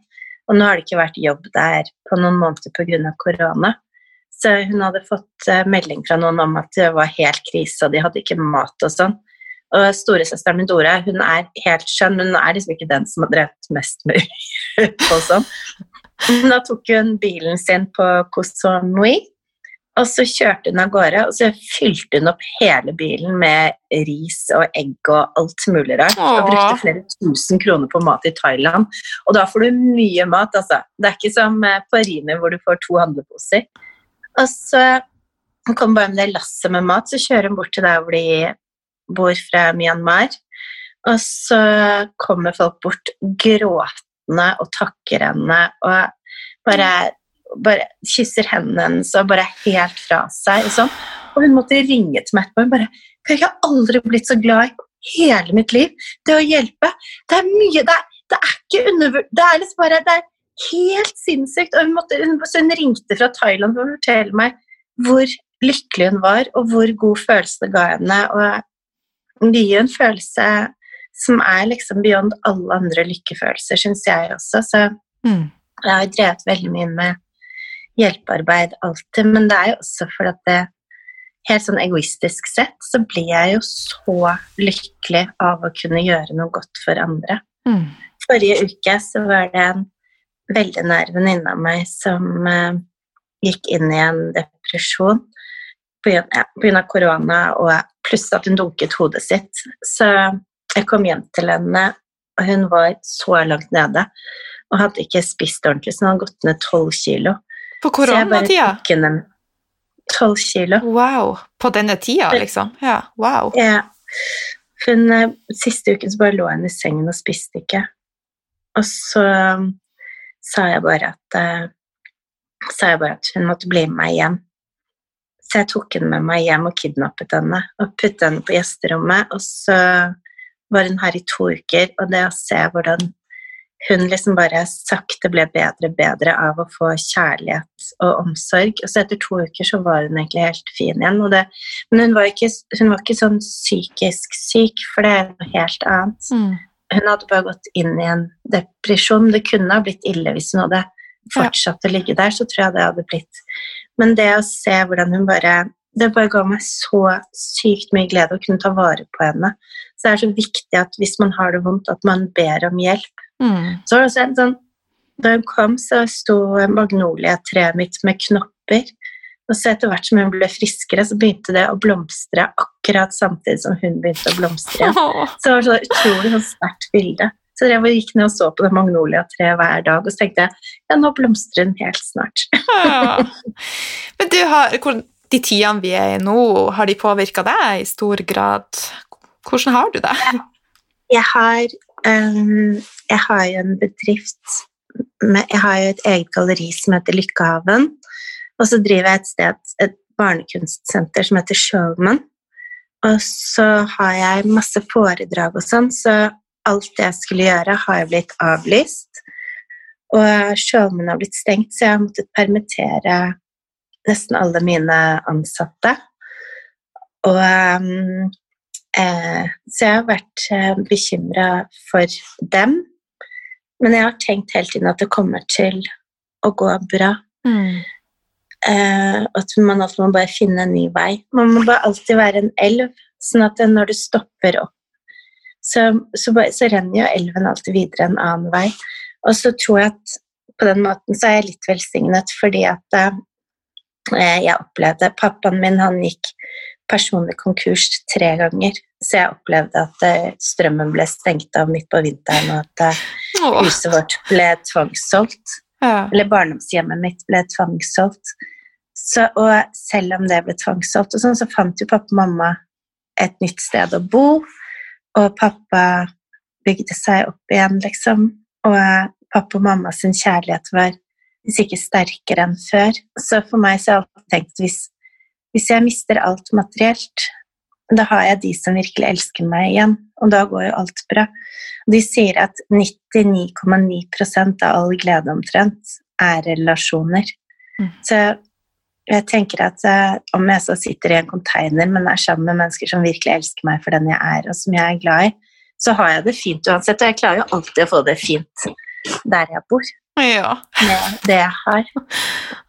Og nå har det ikke vært jobb der på noen måneder pga. korona. Så hun hadde fått uh, melding fra noen om at det var helt krise, og de hadde ikke mat og sånn. Og storesøsteren min Dora hun er helt skjønn, men hun er liksom ikke den som har drevet mest med sånn. Da tok hun bilen sin på Koh og så kjørte hun av gårde, og så fylte hun opp hele bilen med ris og egg og alt mulig rart. Og brukte flere tusen kroner på mat i Thailand. Og da får du mye mat, altså. Det er ikke som eh, på Rimi hvor du får to handleposer. Og så hun kom bare med det lasset med mat, så kjører hun bort til der hvor de bor fra Myanmar. Og så kommer folk bort gråtende og takker henne og bare bare kysser hendene hennes og bare helt fra seg. Sånn. og hun måtte ringe til meg etterpå. Hun bare Jeg har aldri blitt så glad i hele mitt liv. Det å hjelpe. Det er mye Det er, det er ikke undervurdert Det er liksom bare Det er helt sinnssykt. Og hun, måtte, så hun ringte fra Thailand for å fortelle meg hvor lykkelig hun var, og hvor god følelse det ga henne. Og det gir en følelse som er liksom beyond alle andre lykkefølelser, syns jeg også. Så mm. jeg har drevet veldig mye med hjelpearbeid alltid, men det er jo også fordi at det Helt sånn egoistisk sett så blir jeg jo så lykkelig av å kunne gjøre noe godt for andre. Mm. Forrige uke så var det en veldig nær venninne av meg som uh, gikk inn i en depresjon pga. Korona og pluss at hun dunket hodet sitt. Så jeg kom hjem til henne, og hun var så langt nede og hadde ikke spist ordentlig, så hun hadde gått ned tolv kilo. På koronatida? Tolv kilo. Wow. På denne tida, liksom? Ja, wow. Ja. Hun, eh, siste uken så bare lå hun i sengen og spiste ikke. Og så um, sa jeg bare at uh, sa jeg bare at hun måtte bli med meg hjem. Så jeg tok henne med meg hjem og kidnappet henne og puttet henne på gjesterommet. Og så var hun her i to uker, og det å se hvordan hun liksom bare sakte ble bedre og bedre av å få kjærlighet og omsorg. Og så etter to uker så var hun egentlig helt fin igjen. Det, men hun var, ikke, hun var, ikke, sånn psykisk syk, for det er noe helt annet. Mm. Hun hadde bare gått inn i en depresjon. Det kunne ha blitt ille hvis hun hadde fortsatt ja. å ligge der, så tror jeg det hadde blitt Men det å se hvordan hun bare Det bare ga meg så sykt mye glede å kunne ta vare på henne. Så det er så viktig at hvis man har det vondt, at man ber om hjelp. Mm. Så var det også en sånn Da hun kom, så sto magnoliatreet mitt med knopper. Og så etter hvert som hun ble friskere, så begynte det å blomstre akkurat samtidig som hun begynte å blomstre. Så det var så utrolig sånn sterkt bilde. Så jeg gikk ned og så på det magnoliatreet hver dag, og så tenkte jeg ja, nå blomstrer den helt snart. *laughs* ja. Men du har, de tidene vi er i nå, har de påvirka deg i stor grad? Hvordan har du det? Jeg har Um, jeg har jo en bedrift med, Jeg har jo et eget galleri som heter Lykkehaven. Og så driver jeg et sted, et barnekunstsenter som heter Showman. Og så har jeg masse foredrag og sånn, så alt jeg skulle gjøre, har blitt avlyst. Og Showman har blitt stengt, så jeg har måttet permittere nesten alle mine ansatte. Og um, Eh, så jeg har vært eh, bekymra for dem. Men jeg har tenkt hele tiden at det kommer til å gå bra. Mm. Eh, at man alltid må bare finne en ny vei. Man må bare alltid være en elv, sånn at når du stopper opp, så, så, så renner jo elven alltid videre en annen vei. Og så tror jeg at på den måten så er jeg litt velsignet fordi at eh, jeg opplevde Pappaen min han gikk personlig konkurs tre ganger. Så jeg opplevde at eh, strømmen ble stengt av midt på vinteren, og at eh, huset vårt ble tvangssolgt. Ja. Eller barndomshjemmet mitt ble tvangssolgt. Så, og selv om det ble tvangssolgt, og sånn, så fant jo pappa og mamma et nytt sted å bo. Og pappa bygde seg opp igjen, liksom. Og pappa og mamma sin kjærlighet var hvis ikke sterkere enn før. Så for meg så har jeg alltid tenkt hvis hvis jeg mister alt materielt, da har jeg de som virkelig elsker meg igjen, og da går jo alt bra. De sier at 99,9% av all glede omtrent er relasjoner. Mm. Så jeg tenker at uh, om jeg så sitter i en container, men er sammen med mennesker som virkelig elsker meg for den jeg er, og som jeg er glad i, så har jeg det fint uansett. Og jeg klarer jo alltid å få det fint der jeg bor. Ja. Med det jeg har.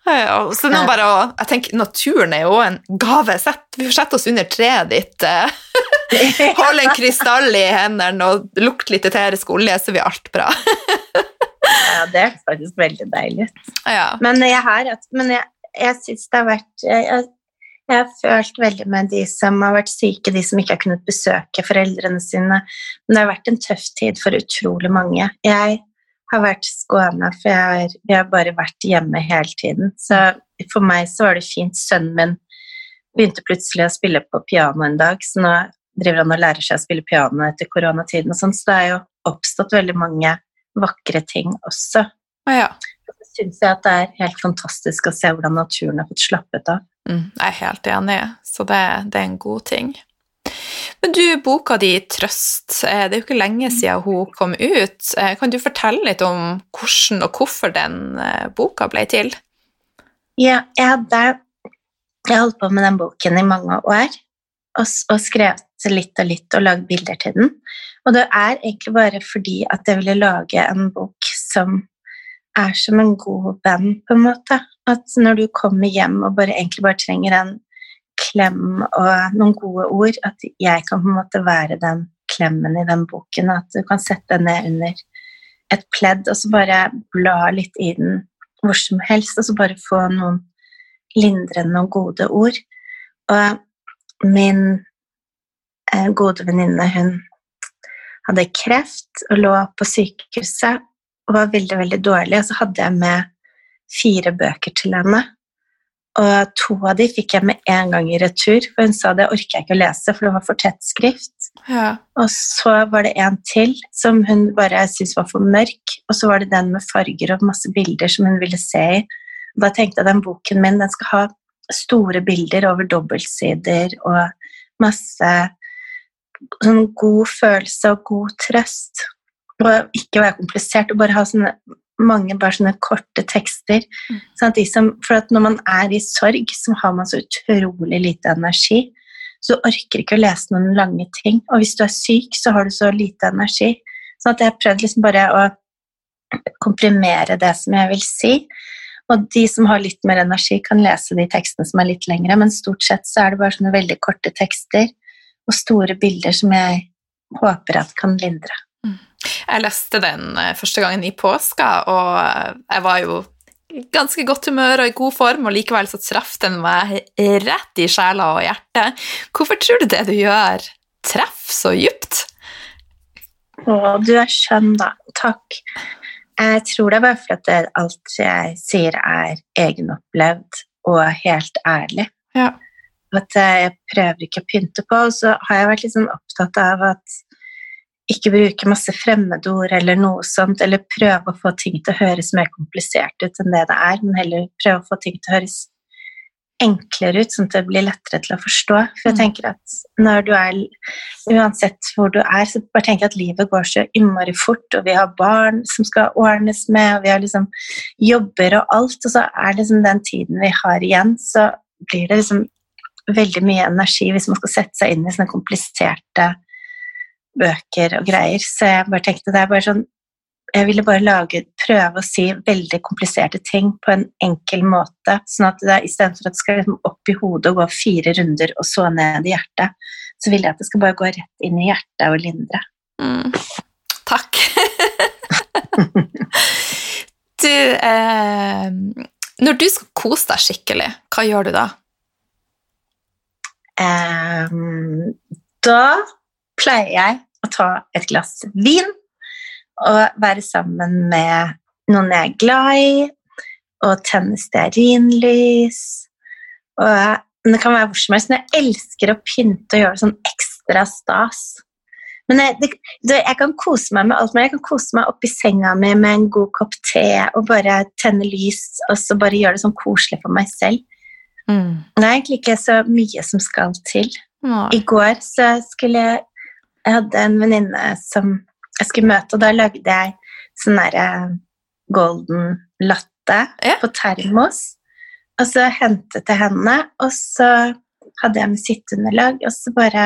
Ja, så nå bare å, jeg tenker Naturen er jo en gave. Sett, vi får sette oss under treet ditt. hold *laughs* Holde en krystall i hendene og lukt litt eterisk olje, så blir alt bra. *laughs* ja, det er faktisk veldig deilig. Ja. Men jeg har men jeg, jeg syns det har vært jeg, jeg har følt veldig med de som har vært syke, de som ikke har kunnet besøke foreldrene sine. Men det har vært en tøff tid for utrolig mange. Jeg har vært skåna, for jeg har, jeg har, bare vært hjemme hele tiden. Så for meg så var det fint. Sønnen min begynte plutselig å spille på piano en dag, så nå driver han og lærer seg å spille piano etter koronatiden og sånn, så det er jo oppstått veldig mange vakre ting også. Ja. Syns jeg at det er helt fantastisk å se hvordan naturen har fått slappet av. Mm, jeg er helt enig, så det, det er en god ting. Men du, boka di 'Trøst', eh, det er jo ikke lenge siden hun kom ut. Eh, kan du fortelle litt om hvordan og hvorfor den eh, boka ble til? Ja, jeg hadde jeg holdt på med den boken i mange år og, og skrevet litt og litt og lagd bilder til den. Og det er egentlig bare fordi at jeg ville lage en bok som er som en god venn, på en måte. At når du kommer hjem og bare, egentlig bare trenger en klem og noen gode ord. At jeg kan på en måte være den klemmen i den boken. At du kan sette deg ned under et pledd og så bare bla litt i den hvor som helst, og så bare få noen lindrende og gode ord. Og min eh, gode venninne, hun hadde kreft og lå på sykehuset og var veldig, veldig dårlig. Og så hadde jeg med fire bøker til henne. Og to av de fikk jeg med en gang i retur, for hun sa det orker jeg ikke å lese, for det var for tett skrift. Ja. Og så var det en til som hun bare syntes var for mørk, og så var det den med farger og masse bilder som hun ville se i. Da tenkte jeg den boken min den skal ha store bilder over dobbeltsider og masse sånn god følelse og god trøst. Og ikke være komplisert, og bare ha sånne mange bare sånne korte tekster. Mm. Sånn at de som, for at når man er i sorg, så har man så utrolig lite energi. Så du orker ikke å lese noen lange ting. Og hvis du er syk, så har du så lite energi. Sånn at jeg prøvde liksom bare å komprimere det som jeg vil si. Og de som har litt mer energi, kan lese de tekstene som er litt lengre, men stort sett så er det bare sånne veldig korte tekster og store bilder som jeg håper at kan lindre. Jeg leste den eh, første gangen i påska, og eh, jeg var jo i ganske godt humør og i god form, og likevel så traff den meg rett i sjela og hjertet. Hvorfor tror du det du gjør, treffer så dypt? Å, du er skjønn, da. Takk. Jeg tror det er bare fordi alt jeg sier, er egenopplevd og helt ærlig. Ja. At jeg prøver ikke å pynte på. Og så har jeg vært sånn opptatt av at ikke bruke masse fremmedord eller noe sånt, eller prøve å få ting til å høres mer komplisert ut enn det det er, men heller prøve å få ting til å høres enklere ut, sånn at det blir lettere til å forstå. For jeg tenker at når du er Uansett hvor du er, så bare jeg at livet går så innmari fort, og vi har barn som skal ordnes med, og vi har liksom jobber og alt, og så er det liksom den tiden vi har igjen, så blir det liksom veldig mye energi hvis man skal sette seg inn i sånne kompliserte bøker og greier. Så jeg bare tenkte det er bare sånn Jeg ville bare lage, prøve å si veldig kompliserte ting på en enkel måte. Sånn at det istedenfor at det skal liksom opp i hodet og gå fire runder og så ned i hjertet, så vil jeg at det skal bare gå rett inn i hjertet og lindre. Mm. Takk. *laughs* du eh, Når du skal kose deg skikkelig, hva gjør du da? Um, da pleier jeg å ta et glass vin og være sammen med noen jeg er glad i, og tenne stearinlys. Og det kan være hvor som helst. Men jeg elsker å pynte og gjøre sånn ekstra stas. Men jeg, det, jeg kan kose meg med alt, men jeg kan kose meg oppi senga mi med en god kopp te og bare tenne lys og så bare gjøre det sånn koselig for meg selv. Mm. Det er egentlig ikke så mye som skal til. Nei. I går så skulle jeg Jeg hadde en venninne som jeg skulle møte, og da lagde jeg sånn derre golden latte Ja. på termos. Og så hentet jeg henne, og så hadde jeg med sitteunderlag, og så bare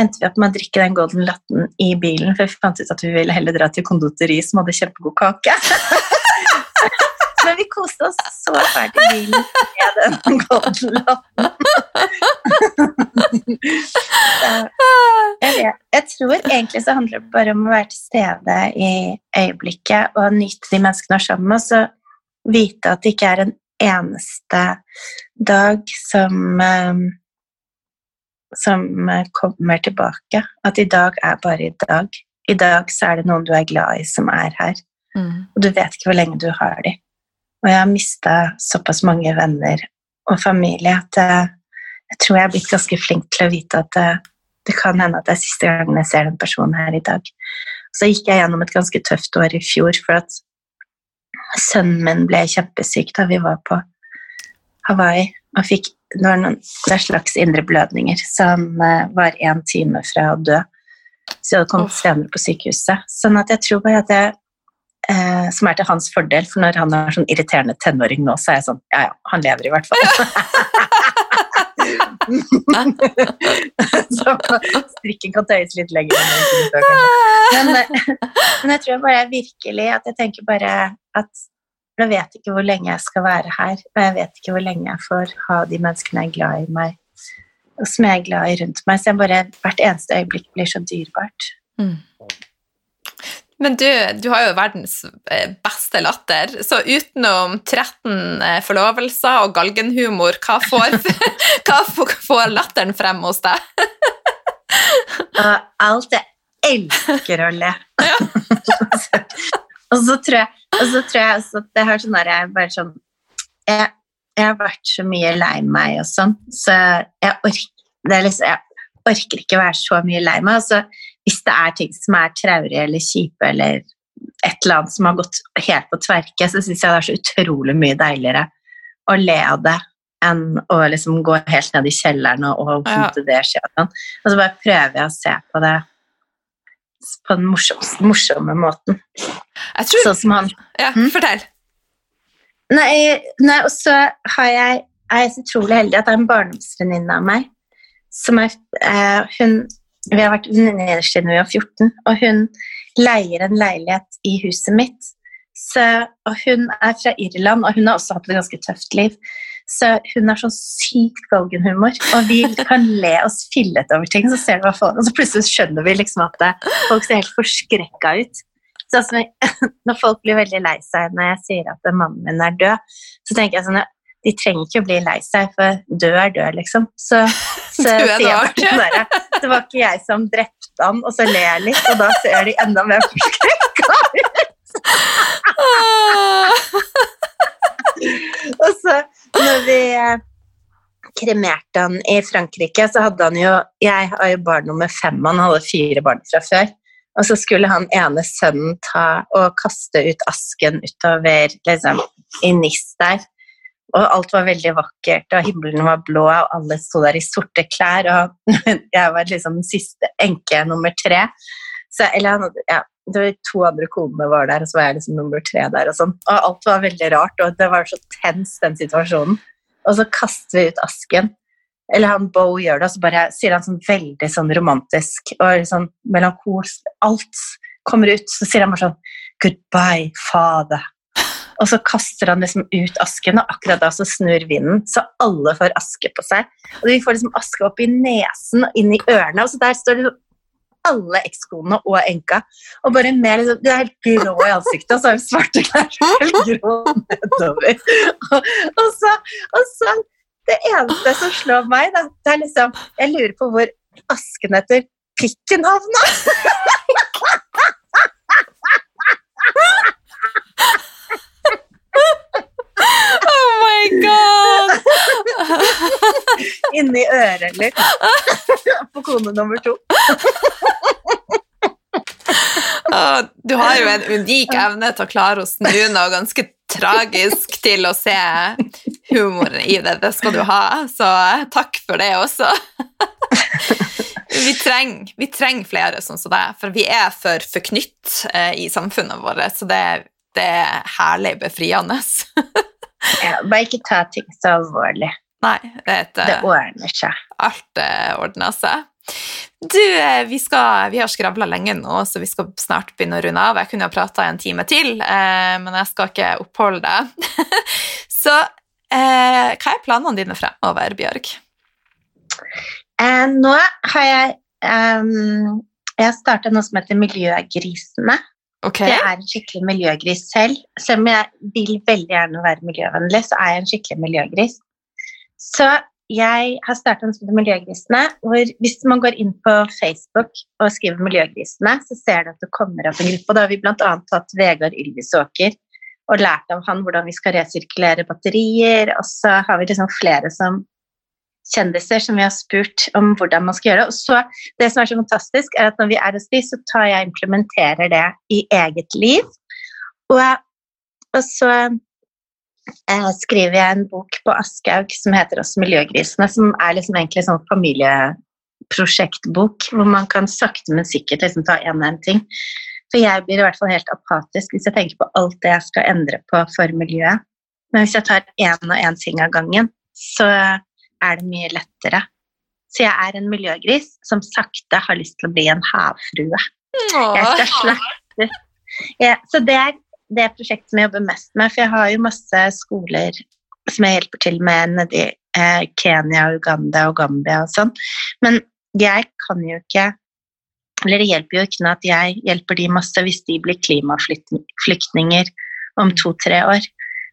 endte vi opp med å drikke den golden latten i bilen, for vi fant ut at vi ville heller dra til konditori som hadde kjempegod kake. *laughs* Men vi koste oss så fælt i bilen med den golden latten. Jeg, jeg tror egentlig så handler det bare om å være til stede i øyeblikket og nyte de menneskene du er sammen med, og så vite at det ikke er en eneste dag som eh, som kommer tilbake. At i dag er bare i dag. I dag så er det noen du er glad i, som er her. Mm. Og du vet ikke hvor lenge du har dem. Og jeg har mista såpass mange venner og familie at jeg, jeg tror jeg er blitt ganske flink til å vite at det, det kan hende at det er siste gangen jeg ser den personen her i dag. Så gikk jeg gjennom et ganske tøft år i fjor, for at sønnen min ble kjempesyk da vi var på Hawaii. Og fikk, noen er slags indre blødninger som eh, var én time fra å dø. Så jeg hadde kommet senere på sykehuset. Sånn at jeg tror bare at jeg eh, Som er til hans fordel, for når han er sånn irriterende tenåring nå, så er jeg sånn Ja, ja, han lever i hvert fall. *laughs* så strikken kan tøyes litt lenger. Men, eh, men jeg tror bare virkelig at jeg tenker bare at jeg vet ikke hvor lenge jeg skal være her, og jeg vet ikke hvor lenge jeg får ha de menneskene jeg er glad i meg, og som jeg er glad i rundt meg. Så jeg bare, hvert eneste øyeblikk blir så dyrebart. Mm. Men du, du har jo verdens eh, beste latter, så utenom 13 eh, forlovelser og galgenhumor, hva får, *laughs* hva får latteren frem hos deg? *laughs* alt jeg elsker å le. *laughs* Ja. og, så tror jeg, og så tror jeg også at det har sånn der, jeg bare sånn jeg, jeg, har vært så mye lei meg og sånn, så jeg orker, liksom, jeg orker ikke være så mye lei meg. Altså, hvis det er ting som er traurige eller kjipe eller et eller annet som har gått helt på tverke, så syns jeg det er så utrolig mye deiligere å le av det enn å liksom gå helt ned i kjelleren og, og ja. det skjer. Sånn. Og så bare prøver jeg å se på det på den morsomme, morsomme måten. Tror... Sånn som han. Ja, hmm? fortell. Nei, nei, og så har jeg, er jeg så utrolig heldig at det er en barndomsvenninne av meg som er eh, hun vi har vært venninner siden vi var 14, og hun leier en leilighet i huset mitt. Så, og hun er fra Irland, og hun har også hatt et ganske tøft liv. Så hun har sånn sykt galgenhumor, og vi *laughs* kan le oss fillete over ting. Så ser du hva folk, og så plutselig skjønner vi liksom at det, folk ser helt forskrekka ut. Så altså, *laughs* når folk blir veldig lei seg når jeg sier at mannen min er død, så tenker jeg sånn de trenger ikke å bli lei seg, for død er død, liksom. Så, *laughs* så sier jeg bare Det var ikke jeg som drepte han, og så ler jeg litt, og da ser de enda mer forskrekka ut. *laughs* og så, når vi eh, kremerte han i Frankrike, så hadde han jo Jeg har jo barn nummer fem, han hadde fire barn fra før. Og så skulle han ene sønnen ta og kaste ut asken utover liksom, i NIS der og alt var veldig vakkert, og himmelen var blå, og alle sto der i sorte klær, og *laughs* jeg var liksom den siste enke nummer tre. Så, eller ja, det var to andre konene var der, og så var jeg liksom nummer tre der. Og sånn. Og alt var veldig rart, og det var så tens, den situasjonen. Og så kaster vi ut asken. Eller han Bo gjør det, og så bare sier han sånn veldig sånn romantisk og sånn melankolsk Alt kommer ut. Så sier han bare sånn Goodbye, father. Og så kaster han liksom ut asken, og akkurat da så snur vinden, så alle får aske på seg. Og vi får liksom aske opp i nesen og inn i ørene, og så der står liksom alle ekskonene og enka. Og bare med liksom, Du er helt grå i ansiktet, og så har vi svarte klær. Helt grå nedover. Og, og, så, og så Det eneste som slår meg, da, det er liksom Jeg lurer på hvor asken etter pikken havna. *laughs* my god! *laughs* Inni øret, eller? På kone nummer to. *laughs* Du har jo en unik evne til å klare å snu noe ganske tragisk til å se humoren i det. Det skal du ha, så takk for det også. Vi trenger, vi trenger flere sånn som deg, for vi er for forknytt eh, i samfunnet vårt. Så det, det er herlig befriende. Ja, bare ikke ta ting så alvorlig. Nei, det, det ordner seg. Alt eh, ordner seg. Du, eh, vi, skal, vi har skravla lenge nå, så vi skal snart begynne å runde av. Jeg kunne ha prata en time til, eh, men jeg skal ikke oppholde deg. *laughs* så eh, hva er planene dine fremover, Bjørg? Eh, nå har jeg um, Jeg har starta noe som heter Miljøgrisene. Okay. Det er en skikkelig miljøgris selv. Selv om jeg vil veldig gjerne være miljøvennlig, så er jeg en skikkelig miljøgris. Så jeg har starta en studie Miljøgrisene, hvor hvis man går inn på Facebook og skriver Miljøgrisene, så ser du at det kommer opp en gruppe. Da har vi bl.a. tatt Vegard Ylvisåker og lært av han hvordan vi skal resirkulere batterier. Og så har vi liksom flere som kjendiser som vi har spurt om hvordan man skal gjøre det. Og så, det som er så fantastisk, er at når vi er hos de, så tar jeg implementerer det i eget liv. Og, og så eh, skriver jeg en bok på Aschehoug som heter også 'Miljøgrisene', som er liksom egentlig en sånn familieprosjektbok hvor man kan sakte, men sikkert liksom ta én og én ting. For jeg blir i hvert fall helt apatisk hvis jeg tenker på alt det jeg skal endre på for miljøet. Men hvis jeg tar én og én ting av gangen, så er det mye lettere. Så jeg er en miljøgris som sakte har lyst til å bli en havfrue. Jeg skal slakte. Ja, så det er det prosjektet som jeg jobber mest med, for jeg har jo masse skoler som jeg hjelper til med nedi eh, Kenya, Uganda og Gambia og sånn. Men jeg kan jo ikke Eller det hjelper jo ikke noe at jeg hjelper de masse hvis de blir klimaflyktninger om to-tre år.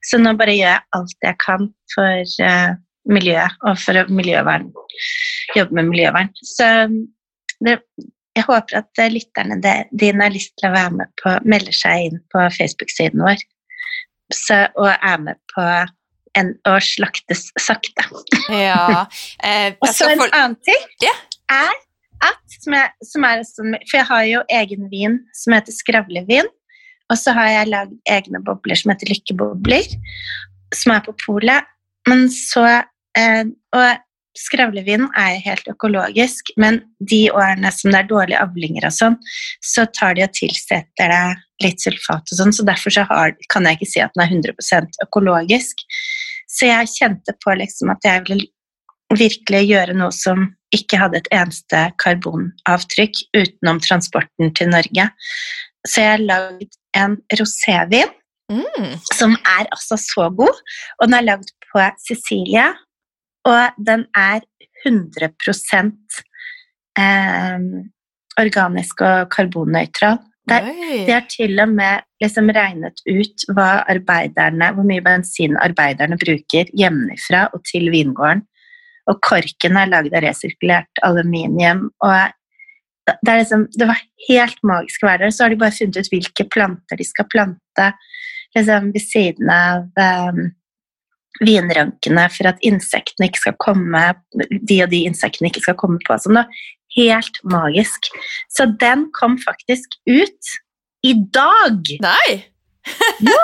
Så nå bare gjør jeg alt jeg kan for uh, miljøet og for miljøvern. Jobbe med miljøvern. Så det, jeg håper at lytterne dine har lyst til å være med på, melder seg inn på Facebook-siden vår så, og er med på en, å slaktes sakte. Ja. *laughs* Eh, og så en for... annen ting yeah. er at som jeg, som er, som, For jeg har jo egen vin som heter skravlevin. Og så har jeg lagd egne bobler som heter lykkebobler, som er på polet. Men så eh, Og skravlevin er helt økologisk, men de årene som det er dårlige avlinger og sånn, så tar de og tilsetter det litt sulfat og sånn, så derfor så har, kan jeg ikke si at den er 100% økologisk. Så jeg kjente på liksom at jeg ville virkelig gjøre noe som ikke hadde et eneste karbonavtrykk utenom transporten til Norge. Så jeg har lagd en rosévin mm. som er altså så god, og den er lagd på Sicilia, og den er 100 eh, organisk og karbonnøytral. De har til og med liksom regnet ut hvor mye bensin arbeiderne bruker hjemmefra og til vingården. Og korken er lagd av resirkulert aluminium. og det, liksom, det, var helt magisk å være der. Så har de bare funnet ut hvilke planter de skal plante liksom, ved siden av um, vinrankene for at insektene ikke skal komme de og de insektene ikke skal komme på. Sånn, helt magisk. Så den kom faktisk ut i dag! Nei! jo!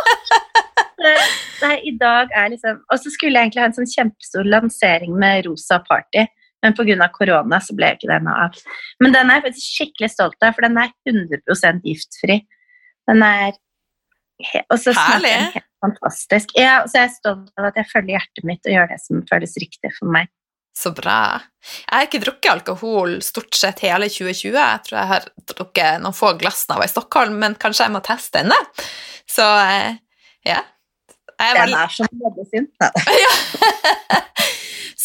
Nei, i dag er liksom Og så skulle jeg egentlig ha en sånn kjempestor lansering med Rosa Party, men pga. korona så ble ikke det noe av. Men den er jeg faktisk skikkelig stolt av, for den er 100 giftfri. Den er Og så smaker jeg helt fantastisk. Ja, så er jeg stolt av at jeg følger hjertet mitt og gjør det som føles riktig for meg. Så bra. Jeg har ikke drukket alkohol stort sett hele 2020. Jeg tror jeg har drukket noen få glass da jeg var i Stockholm, men kanskje jeg må teste denne. Så eh, ja. Jeg Den er som medisin. *laughs* ja.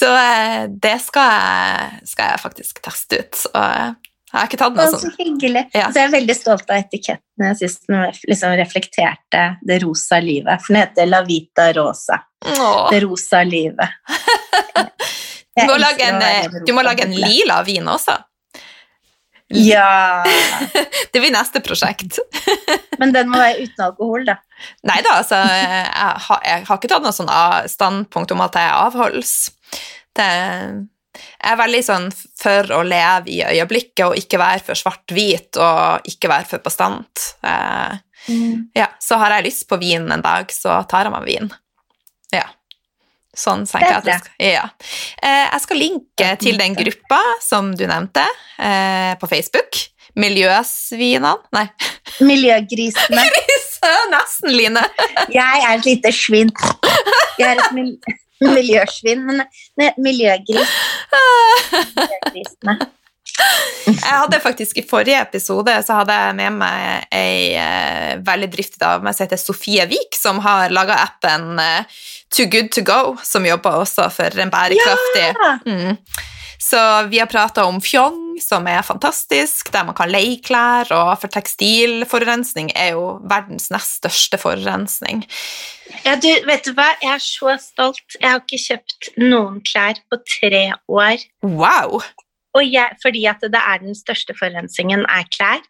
Så eh, det skal jeg, skal jeg, faktisk teste ut. Så eh, jeg har ikke tatt den, altså. Så hyggelig. Ja. Så jeg er veldig stolt av etiketten. Jeg syns den liksom reflekterte det rosa livet. For den heter La Vita Rosa. Åh. Det rosa livet. *laughs* Du må, en, eh, du må lage en lila vin også. Ja *laughs* Det blir neste prosjekt. *laughs* Men den må være uten alkohol, da? Nei da, altså jeg har, jeg har ikke tatt noe sånn standpunkt om at jeg avholds. Det, jeg er veldig sånn for å leve i øyeblikket og ikke være for svart-hvit og ikke være for bastant. Eh, mm. Ja, så har jeg lyst på vin en dag, så tar jeg meg vin. Ja. Sånn tenker jeg at jeg skal ja. Eh, jeg skal linke til den gruppa som du nevnte, eh, på Facebook. Miljøsvinene Nei. *laughs* Miljøgrisene. Grise, nesten, Line. jeg er et lite svin. Jeg er et mil *laughs* miljøsvin, men nei, miljøgris. Miljøgrisene. *laughs* Jeg hadde faktisk I forrige episode så hadde jeg med meg ei eh, veldig driftig dame som heter Sofie Wiik, som har laga appen eh, Too Good To Go, som jobber også for en bærekraftig ja! mm. Så vi har prata om fjong, som er fantastisk, der man kan leie klær, og for tekstilforurensning er jo verdens nest største forurensning. Ja, du, vet du hva, jeg er så stolt. Jeg har ikke kjøpt noen klær på tre år. Wow! Jeg, fordi at det er den største forurensningen er klær.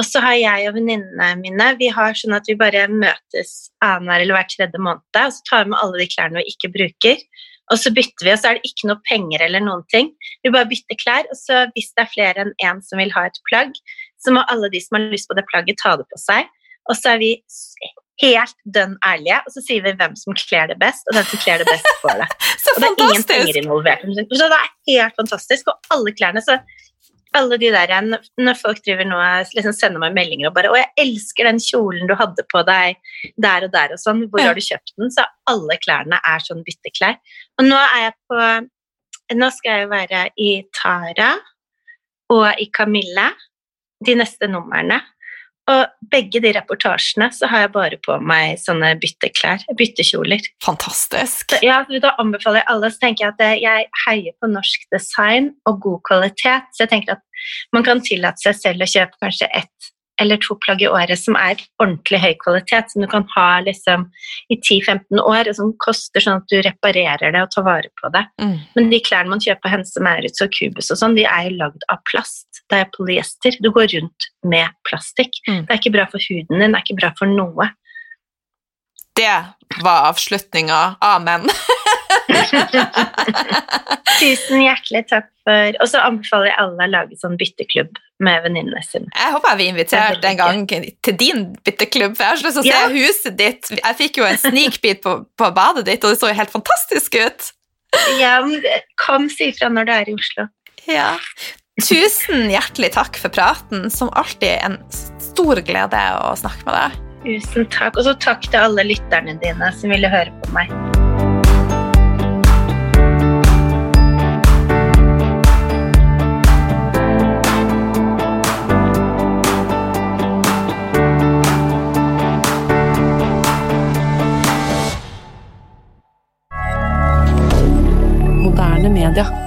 Og så har jeg og venninnene mine vi har sånn at vi bare møtes annenhver eller hver tredje måned, og så tar vi med alle de klærne vi ikke bruker. Og så bytter vi, og så er det ikke noe penger eller noen ting. Vi bare bytter klær, og så hvis det er flere enn én som vil ha et plagg, så må alle de som har lyst på det plagget, ta det på seg. Og så er vi helt dønn ærlige, og så sier vi hvem som kler det best, og den som kler det best, får det. *laughs* så og det er ingen penger involvert. Så det er helt fantastisk. Og alle klærne så alle de der, Når folk driver nå, liksom sender meg meldinger og bare 'Å, jeg elsker den kjolen du hadde på deg der og der', og sånn. 'Hvor har du kjøpt den?' Så alle klærne er sånn bytteklær. Og nå er jeg på Nå skal jeg være i Tara og i Camilla de neste numrene. Og begge de reportasjene så har jeg bare på meg sånne bytteklær, byttekjoler. Fantastisk. Så, ja, Da anbefaler jeg alle, så tenker jeg at jeg heier på norsk design og god kvalitet. Så jeg tenker at man kan tillate seg selv å kjøpe kanskje ett eller to plagg i året som er ordentlig høy kvalitet, som du kan ha liksom i 10-15 år, og som koster sånn at du reparerer det og tar vare på det. Mm. Men de klærne man kjøper på Hense Maurits og Cubus og sånn, de er jo lagd av plast. Det er polyester. Du går rundt med plastikk. Mm. Det er ikke bra for huden din, det er ikke bra for noe. Det var avslutninga. Amen. *laughs* *laughs* Tusen hjertelig takk for Og så anbefaler jeg alle å lage sånn bytteklubb med venninnene sine. Jeg håper jeg blir invitert en gang til din bytteklubb, for jeg har så lyst til å se huset ditt. Jeg fikk jo en sneakbit på, på badet ditt, og det så jo helt fantastisk ut. Ja, Kom, si ifra når du er i Oslo. Ja. Tusen hjertelig takk for praten. Som alltid en stor glede å snakke med deg. Tusen takk. Og så takk til alle lytterne dine som ville høre på meg. milliardaire